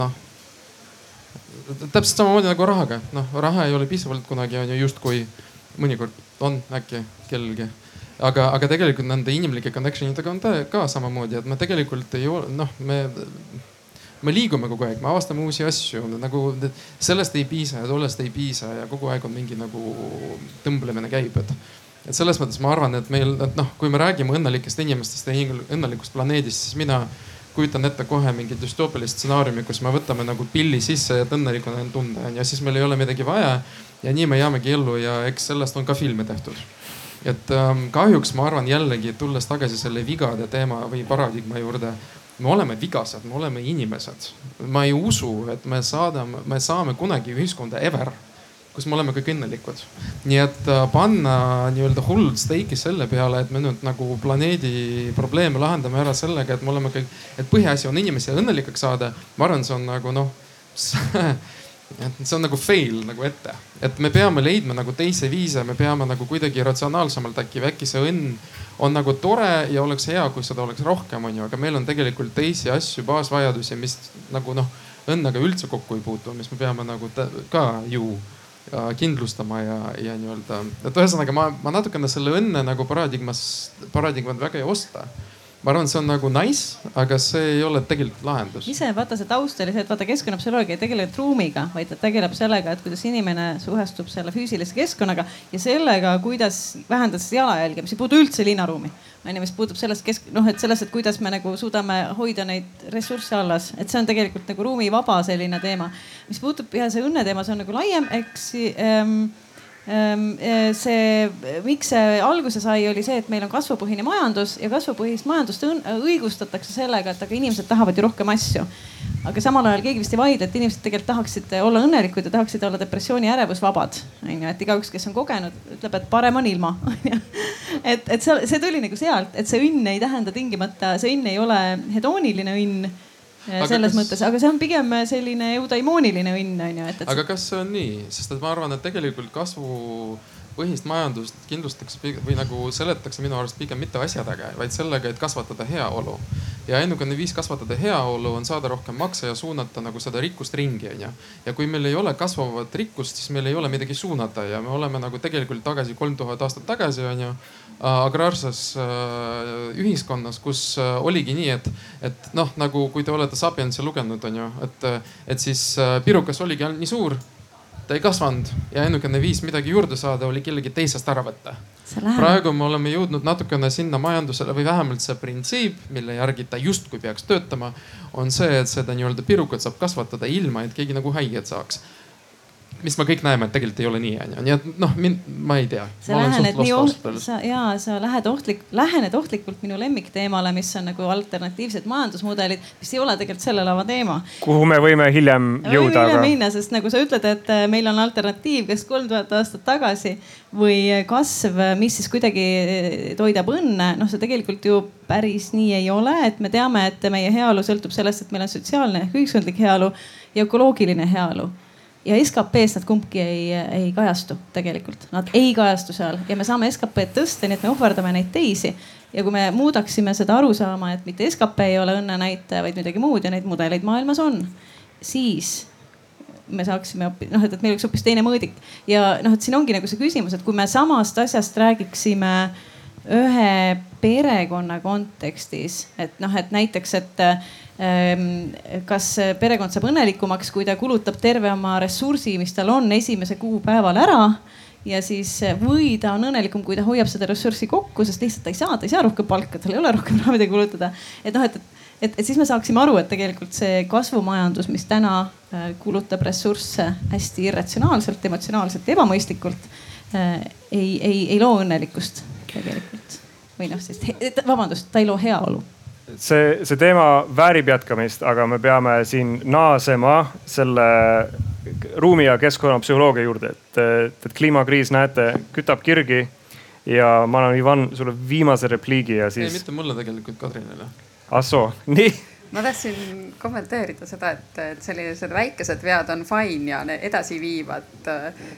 noh täpselt samamoodi nagu rahaga, noh raha ei ole piisavalt kunagi on ju justkui mõnikord on äkki kellelgi aga, aga tegelikult nende inimlike connection idega on ta ka samamoodi, et me tegelikult ei ole, noh, me me liigume kogu aeg, me avastame uusi asju, nagu sellest ei piisa ja tollest ei piisa ja kogu aeg on mingi nagu tõmblemine käib, et. et selles mõttes ma arvan, et meil, et noh, kui me räägime õnnelikest inimestest ja õnnelikust planeedist, siis mina kujutan ette kohe mingi düstoopilist stsenaariumi, kus me võtame nagu pilli sisse, et õnnelikuna end tunda onju, ja siis meil ei ole midagi vaja. ja nii me jäämegi ellu ja eks sellest on ka filme tehtud. et ähm, kahjuks ma arvan jällegi, tulles tagasi selle vigade teema või paradigma juurde me oleme vigased, me oleme inimesed. ma ei usu, et me saadame, me saame kunagi ühiskonda ever, kus me oleme kõik õnnelikud. nii et äh, panna nii-öelda hullult steiki selle peale, et me nüüd nagu planeedi probleeme lahendame ära sellega, et me oleme kõik, et põhiasi on inimesi õnnelikeks saada. ma arvan, see on nagu noh et see on nagu fail nagu ette, et me peame leidma nagu teisi viise, me peame nagu kuidagi ratsionaalsemalt äkki, äkki see õnn on nagu tore ja oleks hea, kui seda oleks rohkem, onju, aga meil on tegelikult teisi asju, baasvajadusi, mis nagu noh, õnnega üldse kokku ei puutu, mis me peame nagu ka ju ja kindlustama ja, ja nii-öelda, et ühesõnaga ma, ma natukene selle õnne nagu paradigmas, paradigmat väga ei osta ma arvan, see on nagu nice, aga see ei ole tegelikult lahendus. ise vaata see taust oli see, et vaata keskkonnapsühholoogia ei tegele ruumiga, vaid ta tegeleb sellega, et kuidas inimene suhestub selle füüsilise keskkonnaga ja sellega, kuidas vähendada seda jalajälge, mis ei puudu üldse linnaruumi. onju, mis puutub sellest kesk-, noh, et sellest, et kuidas me nagu suudame hoida neid ressursse alles, et see on tegelikult nagu ruumivaba selline teema. mis puutub ja see õnne teema, see on nagu laiem, eks ähm, see, miks see alguse sai, oli see, et meil on kasvupõhine majandus ja kasvupõhist majandust õigustatakse sellega, et aga inimesed tahavad ju rohkem asju. aga samal ajal keegi vist ei vaidle, et inimesed tegelikult tahaksid olla õnnelikud ja tahaksid olla depressiooni ja ärevusvabad. onju, et igaüks, kes on kogenud, ütleb, et parem on ilma et, et see, see tuli nagu sealt, et see õnn ei tähenda tingimata, see õnn ei ole hedooniline õnn Aga selles kas... mõttes, aga see on pigem selline eudaimooniline õnn on ju, et, et. aga kas see on nii, sest et ma arvan, et tegelikult kasvupõhist majandust kindlustatakse või nagu seletatakse minu arust pigem mitte asjadega, vaid sellega, et kasvatada heaolu. ja ainukene viis kasvatada heaolu on saada rohkem makse ja suunata nagu seda rikkust ringi, onju. ja kui meil ei ole kasvavat rikkust, siis meil ei ole midagi suunata ja me oleme nagu tegelikult tagasi kolm tuhat aastat tagasi, onju agraarses äh, ühiskonnas, kus äh, oligi nii, et, et noh, nagu kui te olete Sapiensi lugenud, onju, et, et siis äh, pirukas oligi ainult nii suur ta ei kasvanud ja ainukene viis midagi juurde saada oli kellegi teisest ära võtta. praegu me oleme jõudnud natukene sinna majandusele või vähemalt see printsiip, mille järgi ta justkui peaks töötama, on see, et seda nii-öelda pirukat saab kasvatada ilma, et keegi nagu haiget saaks mis me kõik näeme, et tegelikult ei ole nii, onju. nii et noh, mind, ma ei tea. sa lähened nii oht-, sa ja sa lähed ohtlik, lähened ohtlikult minu lemmikteemale, mis on nagu alternatiivsed majandusmudelid, mis ei ole tegelikult selle lava teema. kuhu me võime hiljem jõuda. võime aga... minna, sest nagu sa ütled, et äh, meil on alternatiiv, kas kolm tuhat aastat tagasi või kasv, mis siis kuidagi äh, toidab õnne. noh, see tegelikult ju päris nii ei ole, et me teame, et meie heaolu sõltub sellest, et meil on sotsiaalne ehk ühiskondlik heaolu ja ökoloogiline heaolu ja SKP-s nad kumbki ei, ei kajastu tegelikult, nad ei kajastu seal ja me saame SKP-d tõsta, nii et me ohverdame neid teisi. ja kui me muudaksime seda arusaama, et mitte SKP ei ole õnnenäitaja, vaid midagi muud ja neid mudeleid maailmas on, siis me saaksime hoopis noh, et, et meil oleks hoopis teine mõõdik ja noh, et siin ongi nagu see küsimus, et kui me samast asjast räägiksime ühe perekonna kontekstis, et noh, et näiteks, et kas perekond saab õnnelikumaks, kui ta kulutab terve oma ressursi, mis tal on esimese kuupäeval ära? Ja siis või ta on õnnelikum, kui ta hoiab seda ressurssi kokku, sest lihtsalt ta ei saa, ta ei saa rohkem palka, tal ei ole rohkem raha midagi kulutada. et noh, et, et, et siis me saaksime aru, et tegelikult see kasvumajandus, mis täna äh, kulutab ressursse hästi irratsionaalselt, emotsionaalselt, ebamõistlikult, äh, ei, ei, ei loo õnnelikkust tegelikult. Või noh, siis vabandust, ta ei loo heaolu see, see teema väärib jätkamist, aga me peame siin naasema selle ruumi ja keskkonnapsühholoogia juurde, et, et, et kliimakriis, näete, kütab kirgi. ja ma annan, Ivan, sulle viimase repliigi ja siis. ei, mitte mulle tegelikult, Kadrinile. ah soo, nii ma tahtsin kommenteerida seda, et, et sellised väikesed vead on fine ja edasiviivad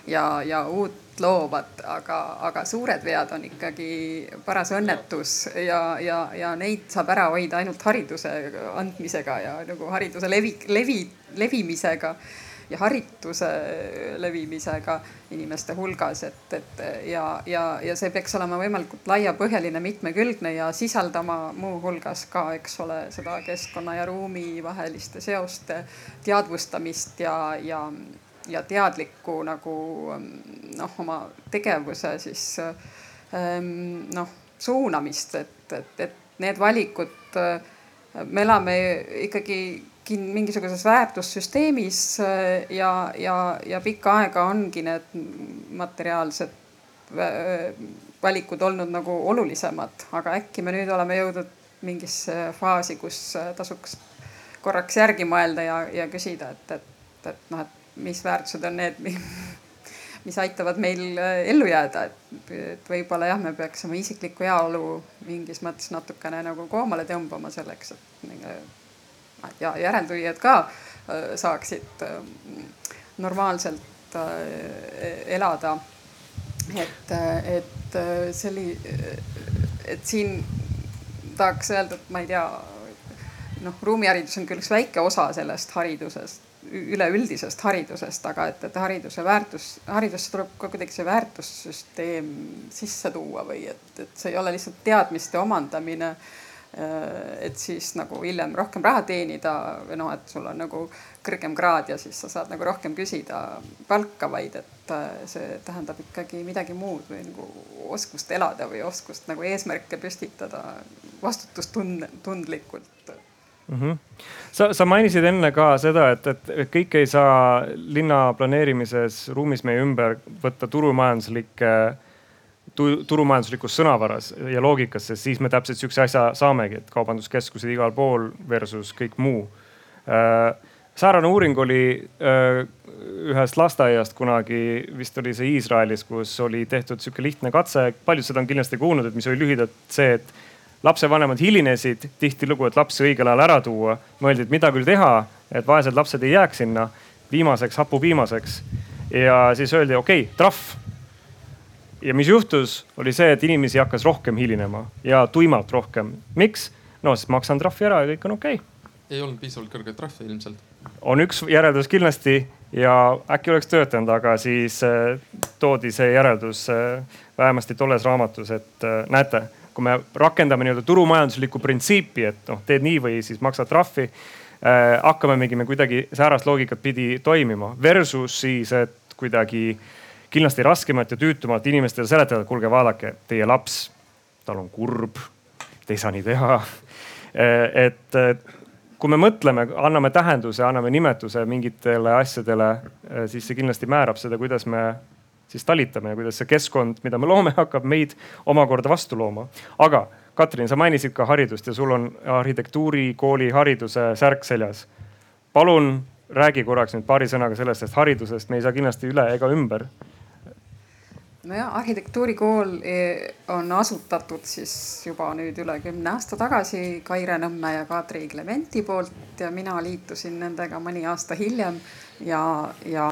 ja, ja uut loovad, aga, aga suured vead on ikkagi paras õnnetus ja, ja, ja neid saab ära hoida ainult hariduse andmisega ja nagu hariduse levi, levi, levimisega ja harituse levimisega inimeste hulgas, et, et ja, ja, ja see peaks olema võimalikult laiapõhjaline, mitmekülgne ja sisaldama muuhulgas ka, eks ole, seda keskkonna ja ruumi vaheliste seoste teadvustamist ja, ja ja teadlikku nagu noh, oma tegevuse siis ähm, noh suunamist, et, et, et need valikud, me elame ikkagi mingisuguses väärtussüsteemis äh, ja, ja, ja pikka aega ongi need materiaalsed äh, valikud olnud nagu olulisemad, aga äkki me nüüd oleme jõudnud mingisse faasi, kus tasuks korraks järgi mõelda ja, ja küsida, et, et, et noh, et mis väärtused on need, mis aitavad meil äh, ellu jääda, et, et võib-olla jah, me peaks oma isiklikku heaolu mingis mõttes natukene nagu koomale tõmbama selleks, et ja järeltulijad ka äh, saaksid äh, normaalselt elada. et, et selli-, et siin tahaks öelda, et ma ei tea, noh, ruumiharidus on küll üks väike osa sellest haridusest üleüldisest haridusest, aga et, et hariduse väärtus, haridusse tuleb ka kuidagi see väärtussüsteem sisse tuua või et, et see ei ole lihtsalt teadmiste omandamine. et siis nagu hiljem rohkem raha teenida või noh, et sul on nagu kõrgem kraad ja siis sa saad nagu rohkem küsida palka, vaid et see tähendab ikkagi midagi muud või nagu oskust elada või oskust nagu eesmärke püstitada vastutustundlikult mm. -hmm. sa, sa mainisid enne ka seda, et, et kõike ei saa linna planeerimises ruumis meie ümber võtta turumajanduslikke tu,, turumajanduslikus sõnavaras ja loogikas, sest siis me täpselt sihukese asja saamegi, et kaubanduskeskused igal pool versus kõik muu äh,. säärane uuring oli äh, ühest lasteaiast kunagi, vist oli see Iisraelis, kus oli tehtud sihuke lihtne katse, paljud seda on kindlasti kuulnud, et mis oli lühidalt see, et lapsevanemad hilinesid tihtilugu, et lapsi õigel ajal ära tuua. mõeldi, et mida küll teha, et vaesed lapsed ei jääks sinna viimaseks, hapuviimaseks. ja siis öeldi, okei okay,, trahv. ja mis juhtus, oli see, et inimesi hakkas rohkem hilinema ja tuimalt rohkem. miks? no siis maksan trahvi ära ja kõik on okei okay. ei olnud piisavalt kõrget trahvi ilmselt. on üks järeldus kindlasti ja äkki oleks töötanud, aga siis äh, toodi see järeldus äh, vähemasti tolles raamatus, et äh, näete, kui me rakendame nii-öelda turumajanduslikku printsiipi, et noh, teed nii või siis maksad trahvi äh,. hakkamegi me kuidagi säärast loogikat pidi toimima versus siis, et kuidagi kindlasti raskemat ja tüütumat inimestele seletada, et kuulge, vaadake, teie laps, tal on kurb, te ei saa nii teha et kui me mõtleme, anname tähenduse, anname nimetuse mingitele asjadele, siis see kindlasti määrab seda, kuidas me siis talitame ja kuidas see keskkond, mida me loome, hakkab meid omakorda vastu looma. aga Katrin, sa mainisid ka haridust ja sul on arhitektuurikooli hariduse särk seljas. palun räägi korraks nüüd paari sõnaga sellest, sest haridusest me ei saa kindlasti üle ega ümber nojah, arhitektuurikool eh, on asutatud siis juba nüüd üle kümne aasta tagasi Kaire Nõmme ja Kadri Klementi poolt ja mina liitusin nendega mõni aasta hiljem ja, ja.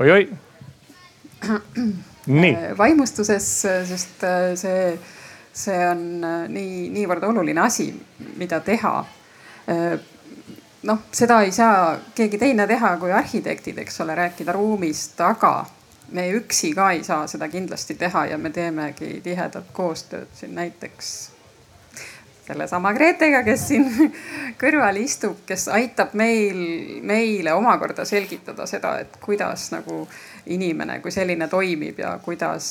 Oi-oi. nii. Eh, vaimustuses, sest eh, see, see on nii, niivõrd oluline asi, mida teha noh, seda ei saa keegi teine teha kui arhitektid, eks ole, rääkida ruumist, aga me üksi ka ei saa seda kindlasti teha ja me teemegi tihedat koostööd siin näiteks sellesama Gretega, kes siin kõrval istub, kes aitab meil, meile omakorda selgitada seda, et kuidas nagu inimene kui selline toimib ja kuidas,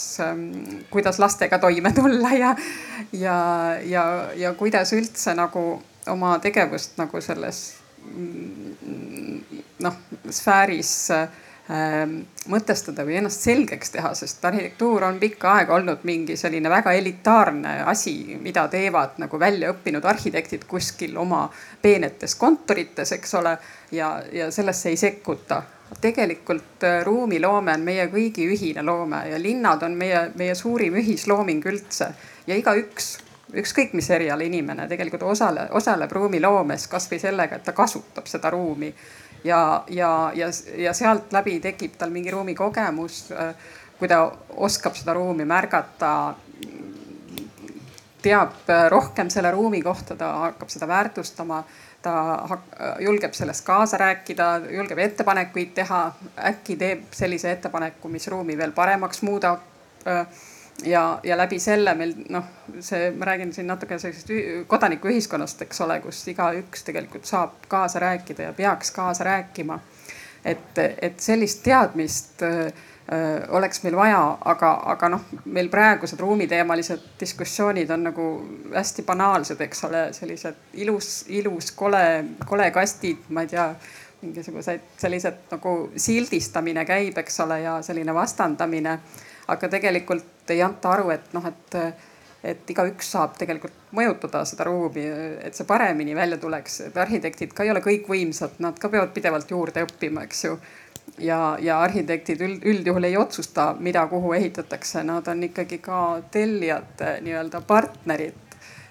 kuidas lastega toime tulla ja, ja, ja, ja kuidas üldse nagu oma tegevust nagu selles noh sfääris äh, mõtestada või ennast selgeks teha, sest arhitektuur on pikka aega olnud mingi selline väga elitaarne asi, mida teevad nagu väljaõppinud arhitektid kuskil oma peenetes kontorites, eks ole. ja, ja sellesse ei sekkuta. tegelikult äh, ruumiloome on meie kõigi ühine loome ja linnad on meie, meie suurim ühislooming üldse ja igaüks ükskõik mis eriala inimene tegelikult osale, osaleb ruumiloomes kasvõi sellega, et ta kasutab seda ruumi. Ja, ja, ja, ja sealt läbi tekib tal mingi ruumikogemus. kui ta oskab seda ruumi märgata, teab rohkem selle ruumi kohta, ta hakkab seda väärtustama ta julgeb sellest kaasa rääkida, julgeb ettepanekuid teha, äkki teeb sellise ettepaneku, mis ruumi veel paremaks muudab ja, ja läbi selle meil noh, see, ma räägin siin natuke sellisest kodanikuühiskonnast, eks ole, kus igaüks tegelikult saab kaasa rääkida ja peaks kaasa rääkima. et, et sellist teadmist öö, oleks meil vaja, aga, aga noh, meil praegused ruumiteemalised diskussioonid on nagu hästi banaalsed, eks ole, sellised ilus, ilus, kole, kole kastid, ma ei tea mingisugused sellised nagu sildistamine käib, eks ole, ja selline vastandamine aga tegelikult ei anta aru, et noh, et, et igaüks saab tegelikult mõjutada seda ruumi, et see paremini välja tuleks. et arhitektid ka ei ole kõik võimsad, nad ka peavad pidevalt juurde õppima, eks ju. Ja, ja arhitektid üld, üldjuhul ei otsusta, mida kuhu ehitatakse, nad on ikkagi ka tellijate nii-öelda partnerid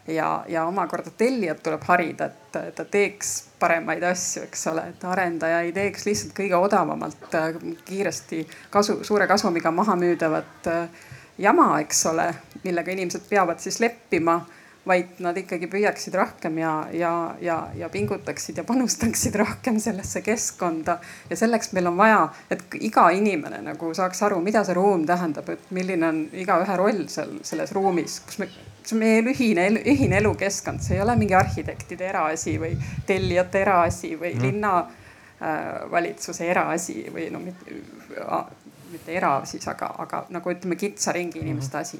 ja, ja omakorda tellijat tuleb harida, et ta teeks paremaid asju, eks ole, et arendaja ei teeks lihtsalt kõige odavamalt äh, kiiresti kasu, suure kasumiga maha müüdavat äh, jama, eks ole, millega inimesed peavad siis leppima vaid nad ikkagi püüaksid rohkem ja, ja, ja, ja pingutaksid ja panustaksid rohkem sellesse keskkonda. ja selleks meil on vaja, et iga inimene nagu saaks aru, mida see ruum tähendab, et milline on igaühe roll seal selles ruumis, kus me see on meie ühine, ühine elukeskkond, see ei ole mingi arhitektide eraasi või tellijate eraasi või mm. linnavalitsuse äh, eraasi või no mitte, mitte era siis, aga, aga nagu ütleme, kitsa ringi inimeste mm. asi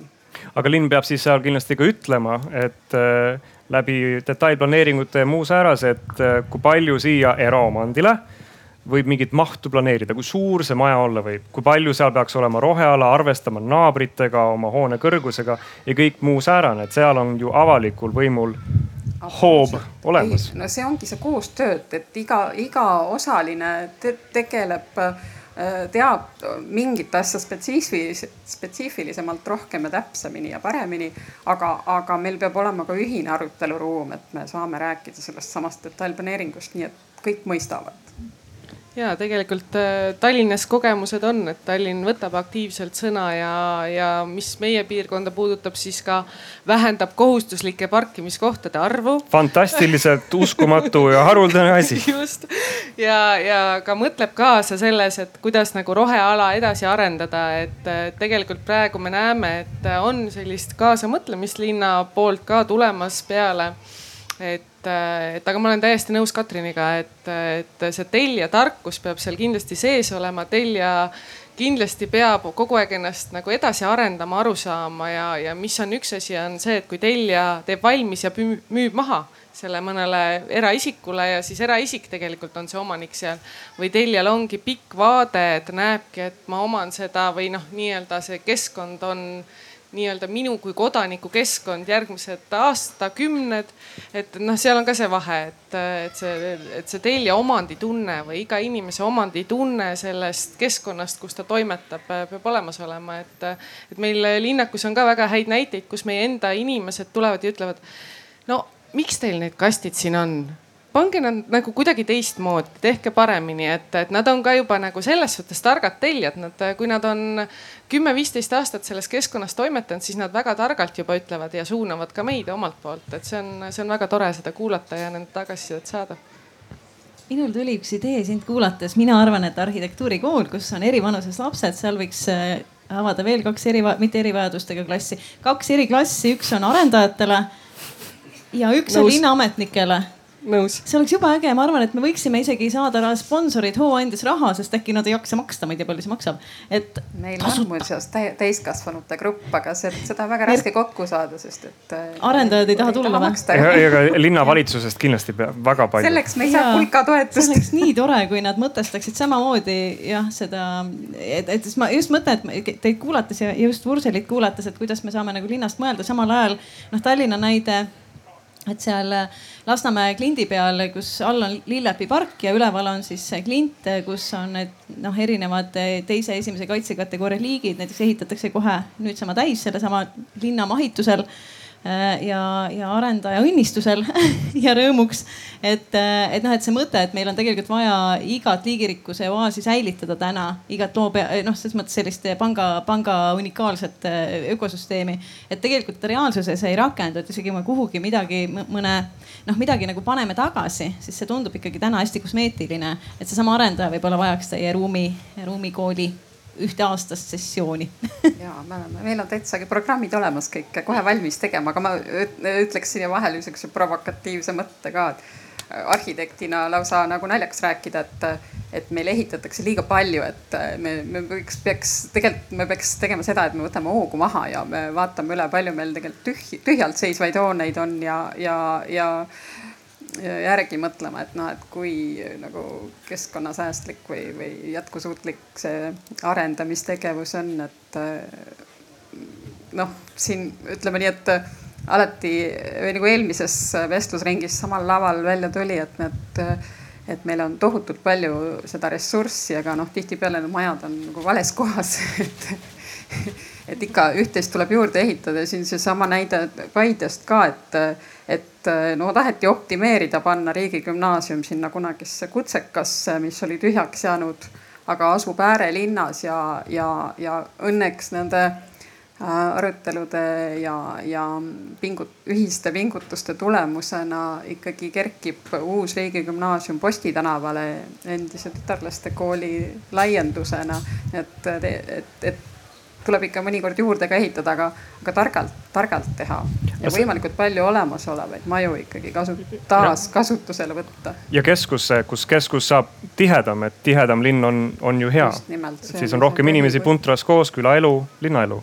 aga linn peab siis seal kindlasti ka ütlema, et äh, läbi detailplaneeringute ja muu säärase, et äh, kui palju siia eraomandile äh, võib mingit mahtu planeerida, kui suur see maja olla võib, kui palju seal peaks olema roheala, arvestama naabritega, oma hoone kõrgusega ja kõik muu säärane, et seal on ju avalikul võimul hoob olemas. no see ongi see koostöö, et iga, iga osaline te tegeleb äh, teab mingit asja spetsiifilis-, spetsiifilisemalt rohkem ja täpsemini ja paremini. aga, aga meil peab olema ka ühine aruteluruum, et me saame rääkida sellest samast detailplaneeringust, nii et kõik mõistavad ja tegelikult äh, Tallinnas kogemused on, et Tallinn võtab aktiivselt sõna ja, ja mis meie piirkonda puudutab, siis ka vähendab kohustuslike parkimiskohtade arvu. fantastiliselt uskumatu ja haruldane asi. just ja, ja ka mõtleb kaasa selles, et kuidas nagu roheala edasi arendada, et tegelikult praegu me näeme, et on sellist kaasamõtlemist linna poolt ka tulemas peale et et, et aga ma olen täiesti nõus Katriniga, et, et see tellija tarkus peab seal kindlasti sees olema, tellija kindlasti peab kogu aeg ennast nagu edasi arendama, aru saama ja, ja mis on üks asi, on see, et kui tellija teeb valmis ja müüb maha selle mõnele eraisikule ja siis eraisik tegelikult on see omanik seal. või tellijal ongi pikk vaade, et näebki, et ma oman seda või noh, nii-öelda see keskkond on nii-öelda minu kui kodaniku keskkond järgmised aastakümned. et noh, seal on ka see vahe, et, et see, et see tellija omanditunne või iga inimese omanditunne sellest keskkonnast, kus ta toimetab, peab olemas olema, et, et meil linnakus on ka väga häid näiteid, kus meie enda inimesed tulevad ja ütlevad. no miks teil need kastid siin on? Pange nad nagu kuidagi teistmoodi, tehke paremini, et, et nad on ka juba nagu selles suhtes targad tellijad, nad, kui nad on kümme-viisteist aastat selles keskkonnas toimetanud, siis nad väga targalt juba ütlevad ja suunavad ka meid omalt poolt, et see on, see on väga tore seda kuulata ja nende tagasisidet saada. Minul tuli üks idee sind kuulates, mina arvan, et arhitektuurikool, kus on eri vanuses lapsed, seal võiks äh, avada veel kaks eri, mitte erivajadustega klassi, kaks eriklassi, üks on arendajatele ja üks Nõus. on linnaametnikele nõus. see oleks jube äge, ma arvan, et me võiksime isegi saada sponsorid hooandjas raha, sest äkki nad ei jaksa maksta, ma ei tea, palju see maksab, et. meil tasuta. on muuseas täiskasvanute grupp, aga seda on väga raske kokku saada, sest et. Äh, arendajad ei taha tulla või? ja ka linnavalitsusest kindlasti peab väga palju. selleks me ei saa pulkatoetust. see oleks nii tore, kui nad mõtestaksid samamoodi jah, seda, et, et siis ma just mõtlen, et teid kuulates ja just Vurselit kuulates, et kuidas me saame nagu linnast mõelda, samal ajal noh, Tallinna näide et seal Lasnamäe klindi peal, kus all on Lillepi park ja üleval on siis klint, kus on need noh, erinevad teise, esimese kaitsekategooria liigid, näiteks ehitatakse kohe nüüd sama täis sellesama linna mahitusel. Äh, ja, ja arendaja õnnistusel ja rõõmuks. et, äh, et noh, et see mõte, et meil on tegelikult vaja igat liigirikkuse oaasi säilitada täna, igat loo pea, noh, selles mõttes sellist panga, panga unikaalset äh, ökosüsteemi. et tegelikult reaalsuses ei rakendu, et isegi kui me kuhugi midagi, mõne noh, midagi nagu paneme tagasi, siis see tundub ikkagi täna hästi kosmeetiline. et seesama arendaja võib-olla vajaks teie ruumi, ruumikooli ühteaastast sessiooni. Ja me oleme, meil on täitsa programmid olemas kõik kohe valmis tegema, aga ma ütleks siia vahele sihukese provokatiivse mõtte ka, et arhitektina lausa nagu naljaks rääkida, et, et meil ehitatakse liiga palju, et me, me võiks, peaks tegelikult, me peaks tegema seda, et me võtame hoogu maha ja me vaatame üle, palju meil tegelikult tühi, tühjalt seisvaid hooneid on ja, ja, ja järgi mõtlema, et noh, et kui nagu keskkonnasäästlik või, või jätkusuutlik see arendamistegevus on, et noh, siin ütleme nii, et alati või nagu eelmises vestlusringis samal laval välja tuli, et need, et meil on tohutult palju seda ressurssi, aga noh, tihtipeale need majad on nagu vales kohas et, et ikka üht-teist tuleb juurde ehitada. Ja siin seesama näide Paidest ka, et et eh, no taheti optimeerida, panna riigigümnaasium sinna kunagisse kutsekasse, mis oli tühjaks jäänud, aga asub äärelinnas ja, ja, ja õnneks nende äh, arutelude ja, ja pingut-, ühiste pingutuste tulemusena ikkagi kerkib uus riigigümnaasium Posti tänavale endise tütarlaste kooli laiendusena. et, et, et tuleb ikka mõnikord juurde ka ehitada, aga, aga targalt, targalt teha ja võimalikult palju olemasolevaid maju ikkagi kasu-, taaskasutusele võtta. ja keskus, kus keskus saab tihedam, et tihedam linn on, on ju hea. siis on rohkem inimesi puntras koos, külaelu, linnaelu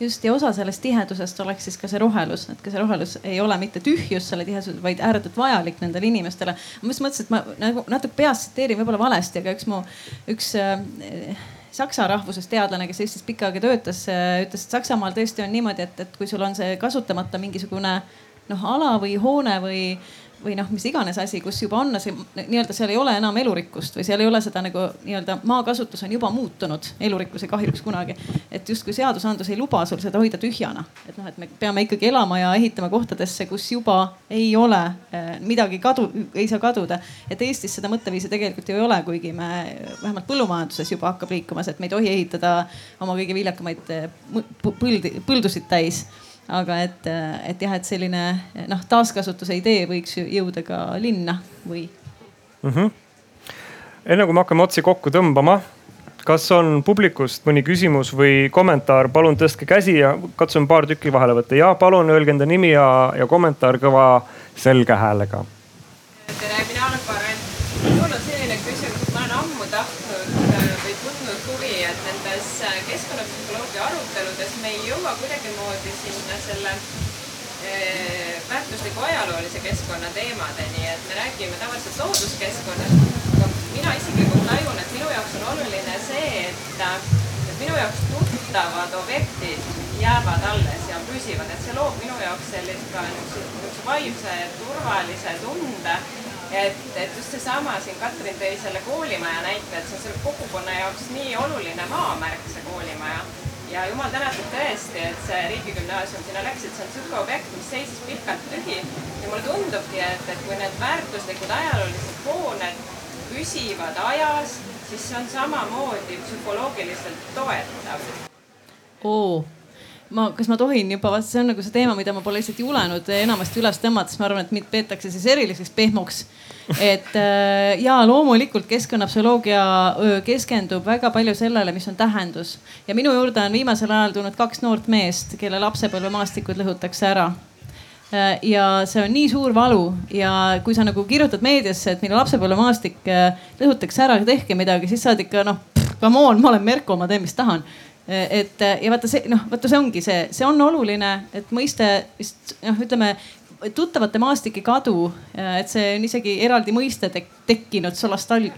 just ja osa sellest tihedusest oleks siis ka see rohelus, et ka see rohelus ei ole mitte tühjus selle tihesus, vaid ääretult vajalik nendele inimestele. ma just mõtlesin, et ma nagu natuke peast tsiteerin võib-olla valesti, aga üks mu, üks äh, saksa rahvusest teadlane, kes Eestis pikka aega töötas, äh, ütles, et Saksamaal tõesti on niimoodi, et, et kui sul on see kasutamata mingisugune noh, ala või hoone või, või noh, mis iganes asi, kus juba on see nii-öelda seal ei ole enam elurikkust või seal ei ole seda nagu nii-öelda maakasutus on juba muutunud elurikkuse kahjuks kunagi. et justkui seadusandlus ei luba sul seda hoida tühjana, et noh, et me peame ikkagi elama ja ehitama kohtadesse, kus juba ei ole eh, midagi kadu, ei saa kaduda. et Eestis seda mõtteviisi tegelikult ju ei ole, kuigi me vähemalt põllumajanduses juba hakkab liikumas, et me ei tohi ehitada oma kõige viljakamaid eh, põldi, põldusid täis aga et, et jah, et selline noh, taaskasutuse idee võiks jõuda ka linna või mm. -hmm. enne kui me hakkame otsi kokku tõmbama, kas on publikust mõni küsimus või kommentaar, palun tõstke käsi ja katsume paar tükki vahele võtta. ja palun öelge enda nimi ja, ja kommentaar kõva selge häälega. tere, mina olen Karen. mul on selline küsimus, ma olen ammu tahtnud äh, või tundnud huvi, et nendes äh, keskkonnapsühholoogia aruteludes me ei jõua kuidagimoodi sinna selle äh, väärtusliku ajaloolise keskkonna teemadeni, et me räägime tavaliselt looduskeskkonnast. aga mina isiklikult tajun, et minu jaoks on oluline see, et, et minu jaoks tuttavad objektid jäävad alles ja püsivad, et see loob minu jaoks sellist ka niisuguse vaimse turvalise tunde et, et just seesama siin Katrin tõi selle koolimaja näite, et see on selle kogukonna jaoks nii oluline maamärk, see koolimaja. Ja jumal tänatud tõesti, et see riigigümnaasium sinna läks, et see on sihuke objekt, mis seisis pikalt tühi. ja mulle tundubki, et, et kui need väärtuslikud ajaloolised hooned püsivad ajas, siis see on samamoodi psühholoogiliselt toetav. oo ma, kas ma tohin juba, vaata see on nagu see teema, mida ma pole lihtsalt julenud enamasti üles tõmmata, sest ma arvan, et mind peetakse siis eriliseks pehmoks. Et äh, ja loomulikult keskkonnapsühholoogia keskendub väga palju sellele, mis on tähendus. Ja minu juurde on viimasel ajal tulnud kaks noort meest, kelle lapsepõlvemaastikud lõhutakse ära. Äh, ja see on nii suur valu. Ja kui sa nagu kirjutad meediasse, et minu lapsepõlvemaastik äh, lõhutakse ära, tehke midagi, siis sa oled ikka noh, come on, ma olen Merko, ma teen, mis tahan. Et ja vaata see noh, vaata see ongi see, see on oluline, et mõiste vist noh, ütleme tuttavate maastike kadu, et see on isegi eraldi mõiste tek tekkinud solastal-.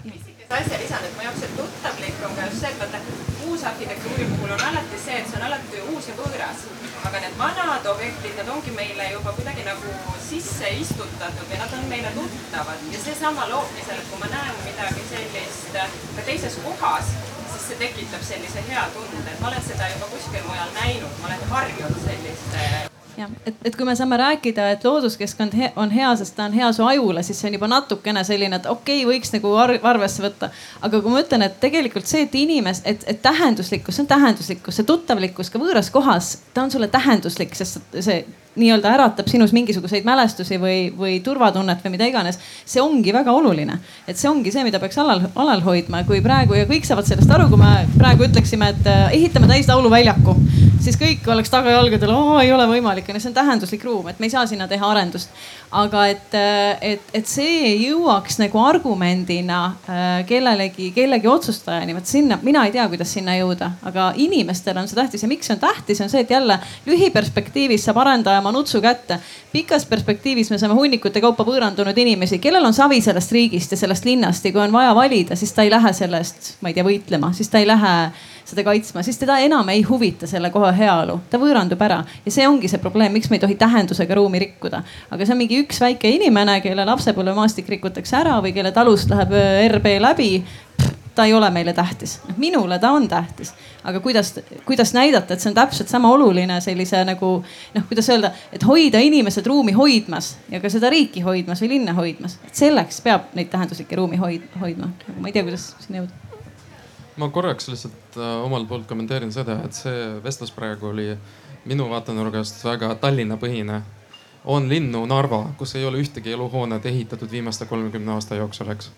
asja lisan, et mu jaoks see tuttavlik on ka just see, et vaata uusarhitektuuri puhul on alati see, et see on alati uus ja võõras. aga need vanad objektid, nad ongi meile juba kuidagi nagu sisse istutatud ja nad on meile tuttavad ja seesama loobki selle, et kui ma näen midagi sellist ka teises kohas see tekitab sellise hea tunde, et ma olen seda juba kuskil mujal näinud, ma olen harjunud selliste jah, et, et kui me saame rääkida, et looduskeskkond he on hea, sest ta on hea su ajule, siis see on juba natukene selline, et okei okay,, võiks nagu arvesse võtta. aga kui ma ütlen, et tegelikult see, et inimes, et, et tähenduslikkus, see on tähenduslikkus, see tuttavlikkus ka võõras kohas, ta on sulle tähenduslik, sest see nii-öelda äratab sinus mingisuguseid mälestusi või, või turvatunnet või mida iganes. see ongi väga oluline, et see ongi see, mida peaks alal, alal hoidma, kui praegu ja kõik saavad sellest aru, kui me praegu ütleksime, et äh, ehitame täis lauluväljaku, siis kõik oleks tagajalgadel, ei ole võimalik, onju, see on tähenduslik ruum, et me ei saa sinna teha arendust aga et, et, et see jõuaks nagu argumendina äh, kellelegi, kellegi otsustajani, vot sinna, mina ei tea, kuidas sinna jõuda, aga inimestele on see tähtis. Ja miks see on tähtis, on see, et jälle lühiperspektiivis saab arendaja oma nutsu kätte. pikas perspektiivis me saame hunnikute kaupa võõrandunud inimesi, kellel on savi sellest riigist ja sellest linnast ja kui on vaja valida, siis ta ei lähe selle eest, ma ei tea, võitlema, siis ta ei lähe seda kaitsma, siis teda enam ei huvita selle koha heaolu, ta võõrandub ära. Ja see ongi see probleem, miks me ei tohi tähendusega ruumi rikkuda. aga see on mingi üks väike inimene, kelle lapsepõlvemaastik rikutakse ära või kelle talust läheb äh, RB läbi. Ta ei ole meile tähtis, minule ta on tähtis, aga kuidas, kuidas näidata, et see on täpselt sama oluline sellise nagu noh, kuidas öelda, et hoida inimesed ruumi hoidmas ja ka seda riiki hoidmas või linna hoidmas, et selleks peab neid tähenduslikke ruumi hoid, hoidma. ma ei tea, kuidas sinna jõuda ma korraks lihtsalt äh, omalt poolt kommenteerin seda, et see vestlus praegu oli minu vaatenurgast väga Tallinna-põhine. on linnu Narva, kus ei ole ühtegi eluhoonet ehitatud viimaste kolmekümne aasta jooksul, eks.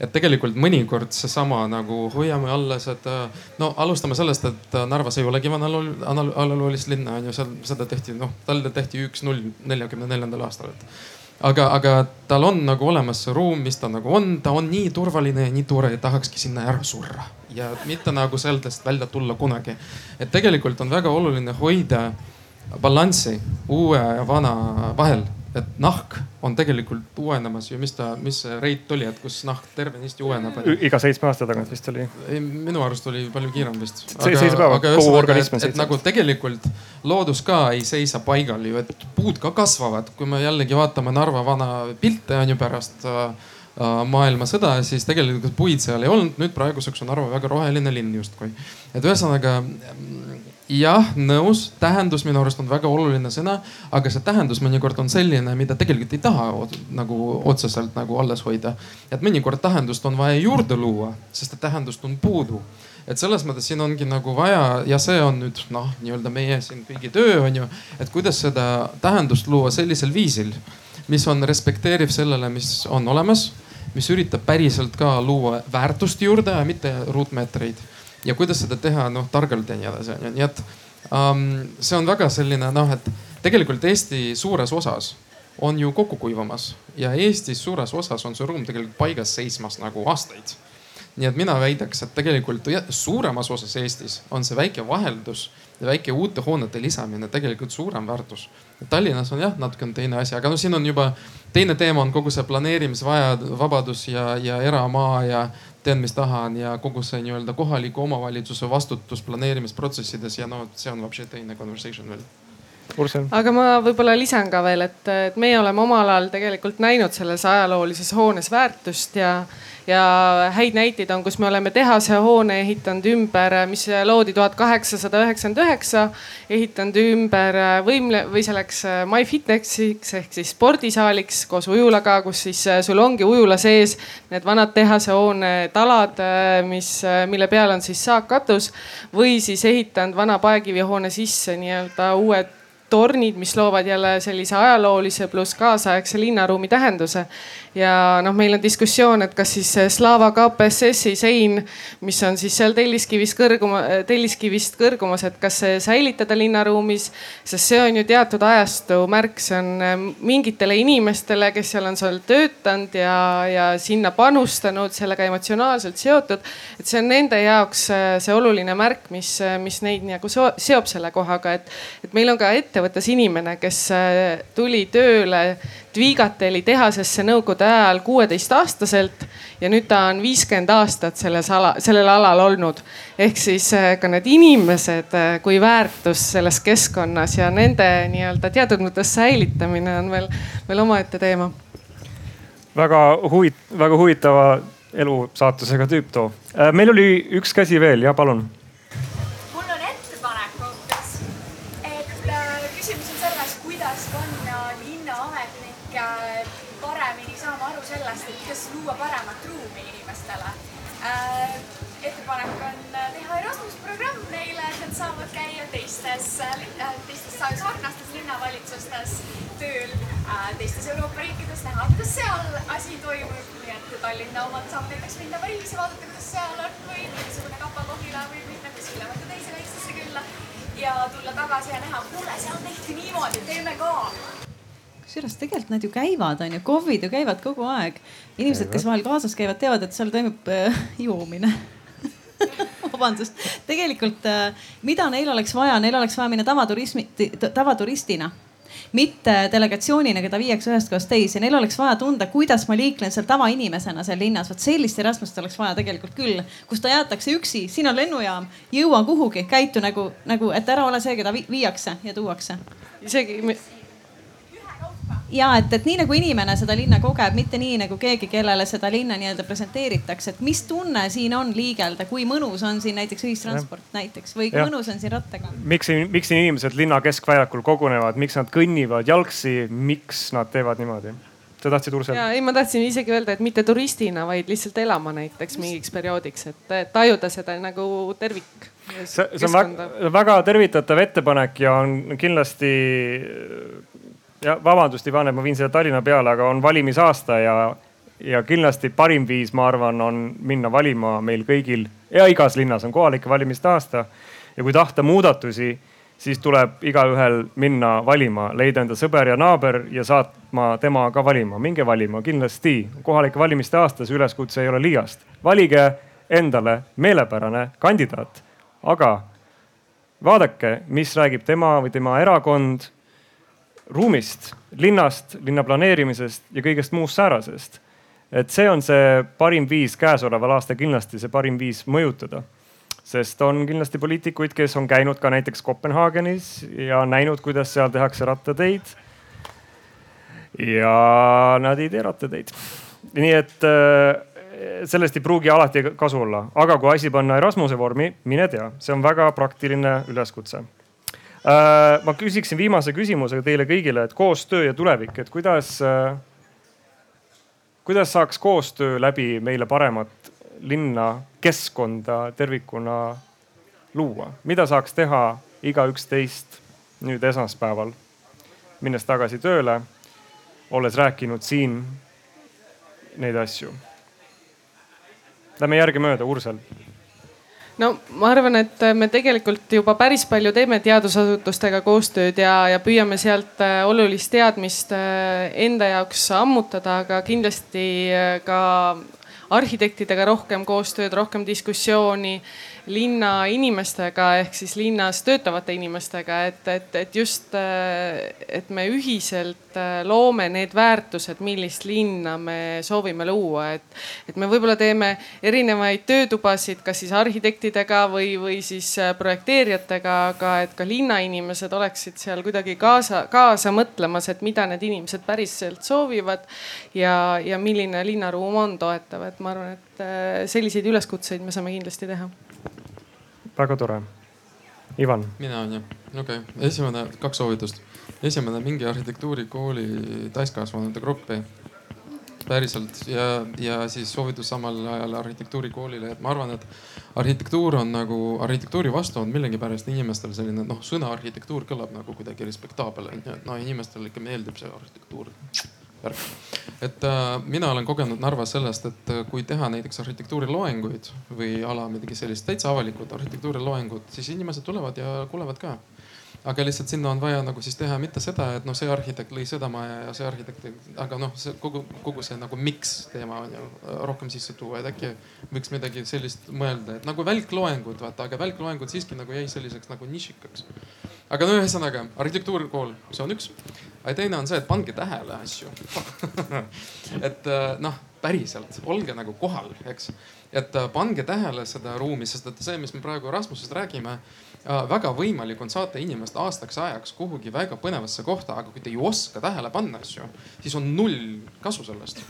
Et tegelikult mõnikord seesama nagu hoiame alles, et äh, no alustame sellest, et äh, Narvas ei olegi vana ajaloolist linna on ju, seal seda tehti, noh, talle tehti üks null neljakümne neljandal aastal, et. Aga, aga tal on nagu olemas see ruum, mis ta nagu on, ta on nii turvaline ja nii tore, et tahakski sinna ära surra ja mitte nagu sellest välja tulla kunagi. et tegelikult on väga oluline hoida balanssi uue ja vana vahel, et nahk on tegelikult uuenemas ju, mis ta, mis see reit oli, et kus nahk tervenisti uueneb? iga seitsme aasta tagant vist oli. minu arust oli palju kiirem vist. seitse päeva, kogu organism on seitse. nagu tegelikult loodus ka ei seisa paigal ju, et puud ka kasvavad, kui me jällegi vaatame Narva vana pilte on ju pärast äh maailmasõda, siis tegelikult puid seal ei olnud. nüüd praeguseks on Narva väga roheline linn justkui. et ühesõnaga jah, nõus, tähendus minu arust on väga oluline sõna, aga see tähendus mõnikord on selline, mida tegelikult ei taha nagu otseselt nagu alles hoida. et mõnikord tähendust on vaja juurde luua, sest et tähendust on puudu. et selles mõttes siin ongi nagu vaja ja see on nüüd noh, nii-öelda meie siin kõigi töö on ju, et kuidas seda tähendust luua sellisel viisil, mis on respekteeriv sellele, mis on olemas, mis üritab päriselt ka luua väärtust juurde mitte ruutmeetreid ja kuidas seda teha noh targalt ja nii edasi onju, nii et um, see on väga selline noh, et tegelikult Eesti suures osas on ju kokku kuivamas ja Eestis suures osas on see ruum tegelikult paigas seismas nagu aastaid. nii et mina väidaks, et tegelikult suuremas osas Eestis on see väike vaheldus ja väike uute hoonete lisamine tegelikult suurem väärtus. Tallinnas on jah, natuke on teine asi, aga no siin on juba teine teema on kogu see planeerimisvabadus ja, ja eramaa ja teen, mis tahan ja kogu see nii-öelda kohaliku omavalitsuse vastutus planeerimisprotsessides ja no see on vapši teine conversation veel aga ma võib-olla lisan ka veel, et, et meie oleme omal ajal tegelikult näinud selles ajaloolises hoones väärtust ja ja häid näiteid on, kus me oleme tehase hoone ehitanud ümber, mis loodi tuhat kaheksasada üheksakümmend üheksa, ehitanud ümber võimle või selleks MyFitnessiks ehk siis spordisaaliks koos ujulaga, kus siis sul ongi ujula sees need vanad tehase hoone talad, mis, mille peal on siis saakkatus või siis ehitanud vana paekivihoone sisse nii-öelda uued tornid, mis loovad jälle sellise ajaloolise pluss kaasaegse linnaruumi tähenduse ja noh, meil on diskussioon, et kas siis Slava KPSS-i sein, mis on siis seal Telliskivist kõrguma, Telliskivist kõrgumas, et kas see säilitada linnaruumis, sest see on ju teatud ajastu märk, see on äh, mingitele inimestele, kes seal on seal töötanud ja, ja sinna panustanud, sellega emotsionaalselt seotud. et see on nende jaoks äh, see oluline märk, mis, äh, mis neid nagu seob selle kohaga, et, et meil on ka ettevõttes inimene, kes tuli tööle Dvigateli tehasesse nõukogude ajal kuueteistaastaselt ja nüüd ta on viiskümmend aastat selles ala, sellel alal olnud. ehk siis eh, ka need inimesed eh, kui väärtus selles keskkonnas ja nende nii-öelda teatud mõttes säilitamine on veel, veel omaette teema. väga huvit-, väga huvitava elusaatusega tüüp too. Äh, meil oli üks käsi veel, ja palun Tallinna omad saab näiteks minna Pariisi, vaadata, kuidas seal on või mingisugune Kapa-Kohila võib minna kuskile mõnda teise väiksesse külla ja tulla tagasi ja näha, kuule, seal tehti niimoodi, teeme ka. Kusjuures tegelikult nad ju käivad, onju, KOV-id ju käivad kogu aeg. inimesed, kes vahel kaasas käivad, teavad, et seal toimub äh, joomine. Vabandust, tegelikult äh, mida neil oleks vaja, neil oleks vaja minna tavaturismi, tavaturistina mitte delegatsioonina, keda viiakse ühest kohast teise, neil oleks vaja tunda, kuidas ma liiklen seal tavainimesena seal linnas. vot sellist Erasmust oleks vaja tegelikult küll, kus ta jäetakse üksi, siin on lennujaam, jõua kuhugi, käitu nagu, nagu, et ära ole see, keda viiakse ja tuuakse. isegi ja et, et nii nagu inimene seda linna kogeb, mitte nii nagu keegi, kellele seda linna nii-öelda presenteeritakse, et mis tunne siin on liigelda, kui mõnus on siin näiteks ühistransport ja. näiteks või kui ja. mõnus on siin rattaga. miks, miks siin inimesed linna keskväljakul kogunevad, miks nad kõnnivad jalgsi, miks nad teevad niimoodi? sa tahtsid Ursel? ja ei, ma tahtsin isegi öelda, et mitte turistina, vaid lihtsalt elama näiteks mingiks perioodiks, et tajuda seda nagu tervik. see, see on väga, väga tervitatav ettepanek ja on kindlasti ja vabandust, Ivan, et ma viin selle Tallinna peale, aga on valimisaasta ja, ja kindlasti parim viis, ma arvan, on minna valima meil kõigil ja igas linnas on kohalike valimiste aasta. ja kui tahta muudatusi, siis tuleb igaühel minna valima, leida enda sõber ja naaber ja saatma tema ka valima. minge valima kindlasti. kohalike valimiste aastas üleskutse ei ole liiast. valige endale meelepärane kandidaat, aga vaadake, mis räägib tema või tema erakond ruumist, linnast, linna planeerimisest ja kõigest muust säärasest. et see on see parim viis käesoleval aastal kindlasti see parim viis mõjutada. sest on kindlasti poliitikuid, kes on käinud ka näiteks Kopenhaagenis ja näinud, kuidas seal tehakse rattateid. ja nad ei tee rattateid. nii et äh, sellest ei pruugi alati kasu olla, aga kui asi panna Erasmuse vormi, mine tea, see on väga praktiline üleskutse ma küsiksin viimase küsimuse teile kõigile, et koostöö ja tulevik, et kuidas, äh, kuidas saaks koostöö läbi meile paremat linna, keskkonda tervikuna luua, mida saaks teha igaüks teist nüüd esmaspäeval, minnes tagasi tööle, olles rääkinud siin neid asju. Lähme järgemööda, Ursel no ma arvan, et me tegelikult juba päris palju teeme teadusasutustega koostööd ja, ja püüame sealt äh, olulist teadmist äh, enda jaoks ammutada, aga kindlasti äh, ka arhitektidega rohkem koostööd, rohkem diskussiooni linna inimestega ehk siis linnas töötavate inimestega, et, et, et just, et me ühiselt loome need väärtused, millist linna me soovime luua, et, et me võib-olla teeme erinevaid töötubasid, kas siis arhitektidega või, või siis projekteerijatega, aga et ka linnainimesed oleksid seal kuidagi kaasa, kaasa mõtlemas, et mida need inimesed päriselt soovivad ja, ja milline linnaruum on toetav, et ma arvan, et selliseid üleskutseid me saame kindlasti teha väga tore. Ivan. mina on jah, okei okay., esimene, kaks soovitust. Esimene, mingi arhitektuurikooli täiskasvanute gruppi päriselt. Ja, ja siis soovitus samal ajal arhitektuurikoolile, et ma arvan, et arhitektuur on nagu, arhitektuuri vastu on millegipärast inimestel selline noh, sõna arhitektuur kõlab nagu kuidagi respektaabel onju, et no inimestele ikka meeldib see arhitektuur. Värk. et äh, mina olen kogenud Narvas sellest, et äh, kui teha näiteks arhitektuuriloenguid või ala midagi sellist täitsa avalikud arhitektuuriloengud, siis inimesed tulevad ja kuulevad ka aga lihtsalt sinna on vaja nagu siis teha mitte seda, et noh, see arhitekt lõi seda maja ja see arhitekt, aga noh, see kogu, kogu see nagu miks teema on ju rohkem sisse tuua, et äkki võiks midagi sellist mõelda, et nagu välkloengud vaata, aga välkloengud siiski nagu jäi selliseks nagu nišikaks. aga no ühesõnaga arhitektuurikool, see on üks. aga teine on see, et pange tähele asju et noh, päriselt olge nagu kohal, eks et pange tähele seda ruumi, sest et see, mis me praegu Rasmusest räägime väga võimalik on saata inimest aastaks ajaks kuhugi väga põnevasse kohta, aga kui te ei oska tähele panna asju, siis on null kasu sellest.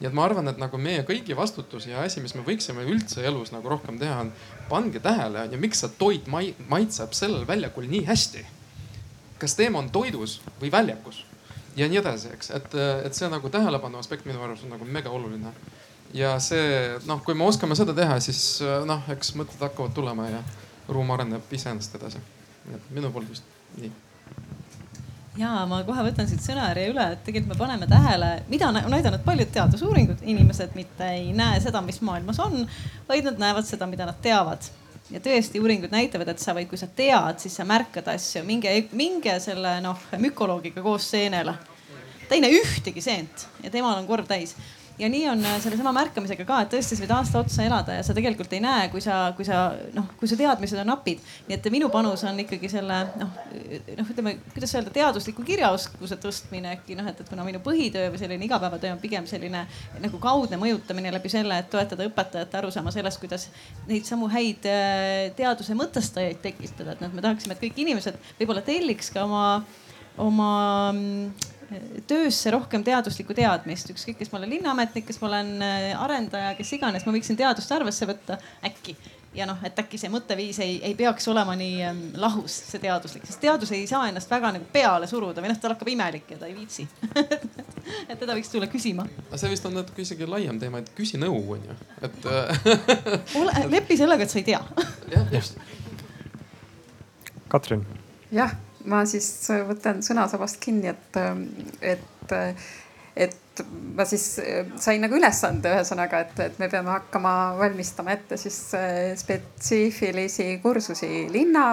nii et ma arvan, et nagu meie kõigi vastutus ja asi, mis me võiksime üldse elus nagu rohkem teha, on pange tähele ja miks see toit maitseb sellel väljakul nii hästi. kas teema on toidus või väljakus ja nii edasi, eks, et, et see nagu tähelepanu aspekt minu arust on nagu mega oluline. ja see noh, kui me oskame seda teha, siis noh, eks mõtted hakkavad tulema ja ruum areneb iseenesest edasi. minu poolt vist nii ja ma kohe võtan siit sõnajärje üle, et tegelikult me paneme tähele, mida on näidanud paljud teadusuuringud, inimesed mitte ei näe seda, mis maailmas on, vaid nad näevad seda, mida nad teavad. ja tõesti, uuringud näitavad, et sa võid, kui sa tead, siis sa märkad asju, minge, minge selle noh mükoloogiga koos seenele. ta ei näe ühtegi seent ja temal on korv täis ja nii on äh, sellesama märkamisega ka, et tõesti sa võid aasta otsa elada ja sa tegelikult ei näe, kui sa, kui sa noh, kui su teadmised on napid. nii et minu panus on ikkagi selle noh, noh, ütleme, kuidas öelda, teadusliku kirjaoskuse tõstmine äkki noh, et, et kuna minu põhitöö või selline igapäevatöö on pigem selline nagu kaudne mõjutamine läbi selle, et toetada õpetajate arusaama sellest, kuidas neid samu häid äh, teaduse mõtestajaid tekitada, et noh, me tahaksime, et kõik inimesed võib-olla telliks ka oma, oma mm, töösse rohkem teaduslikku teadmist, ükskõik, kes ma olen linnaametnik, kes ma olen äh, arendaja, kes iganes, ma võiksin teadust arvesse võtta äkki. Ja noh, et äkki see mõtteviis ei, ei peaks olema nii ähm, lahus, see teaduslik, sest teadus ei saa ennast väga nagu peale suruda või noh, tal hakkab imelik ja ta ei viitsi. Et teda võiks tulla küsima. see vist on natuke isegi laiem teema, et küsi nõu on ju, et Ole, lepi sellega, et sa ei tea. Jah, just. Katrin. jah ma siis võtan sõnasabast kinni, et, et, et ma siis sain nagu ülesande ühesõnaga, et, et me peame hakkama valmistama ette siis spetsiifilisi kursusi linna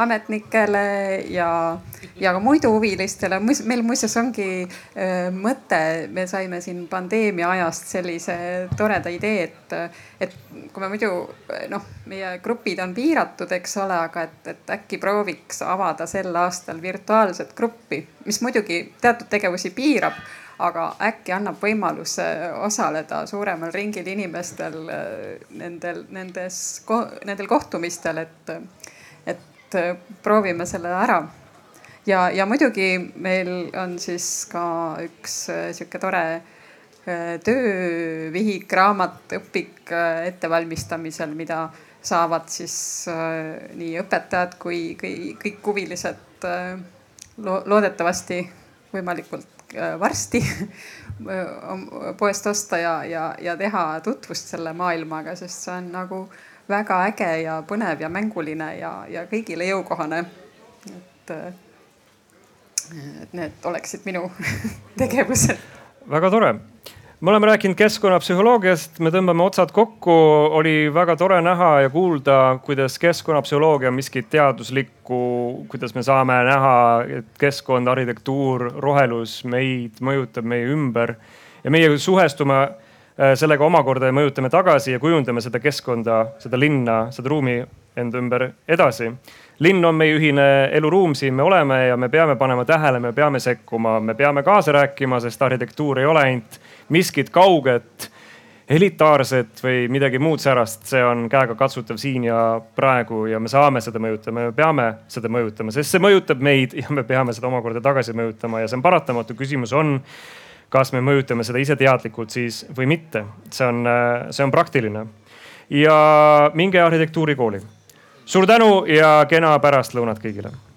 ametnikele ja, ja ka muidu huvilistele. meil muuseas ongi äh, mõte, me saime siin pandeemia ajast sellise toreda idee, et, et kui me muidu noh, meie grupid on piiratud, eks ole, aga et, et äkki prooviks avada sel aastal virtuaalset gruppi, mis muidugi teatud tegevusi piirab aga äkki annab võimaluse osaleda suuremal ringil inimestel nendel, nendes, nendel kohtumistel, et, et proovime selle ära. ja, ja muidugi meil on siis ka üks sihuke tore töövihik, raamat, õpik ettevalmistamisel, mida saavad siis nii õpetajad kui, kõik huvilised loodetavasti võimalikult Äh, varsti poest osta ja, ja, ja teha tutvust selle maailmaga, sest see on nagu väga äge ja põnev ja mänguline ja, ja kõigile jõukohane. et, äh, et need oleksid minu tegevused. väga tore me oleme rääkinud keskkonnapsühholoogiast, me tõmbame otsad kokku, oli väga tore näha ja kuulda, kuidas keskkonnapsühholoogia on miskit teaduslikku, kuidas me saame näha, et keskkond, arhitektuur, rohelus meid mõjutab meie ümber ja meie suhestume äh, sellega omakorda ja mõjutame tagasi ja kujundame seda keskkonda, seda linna, seda ruumi enda ümber edasi. linn on meie ühine eluruum, siin me oleme ja me peame panema tähele, me peame sekkuma, me peame kaasa rääkima, sest arhitektuur ei ole ainult miskit kauget, elitaarset või midagi muud särast, see on käegakatsutav siin ja praegu ja me saame seda mõjutama, me peame seda mõjutama, sest see mõjutab meid ja me peame seda omakorda tagasi mõjutama ja see on paratamatu. küsimus on, kas me mõjutame seda ise teadlikult siis või mitte, see on, see on praktiline. ja minge arhitektuurikooli. suur tänu ja kena pärastlõunat kõigile.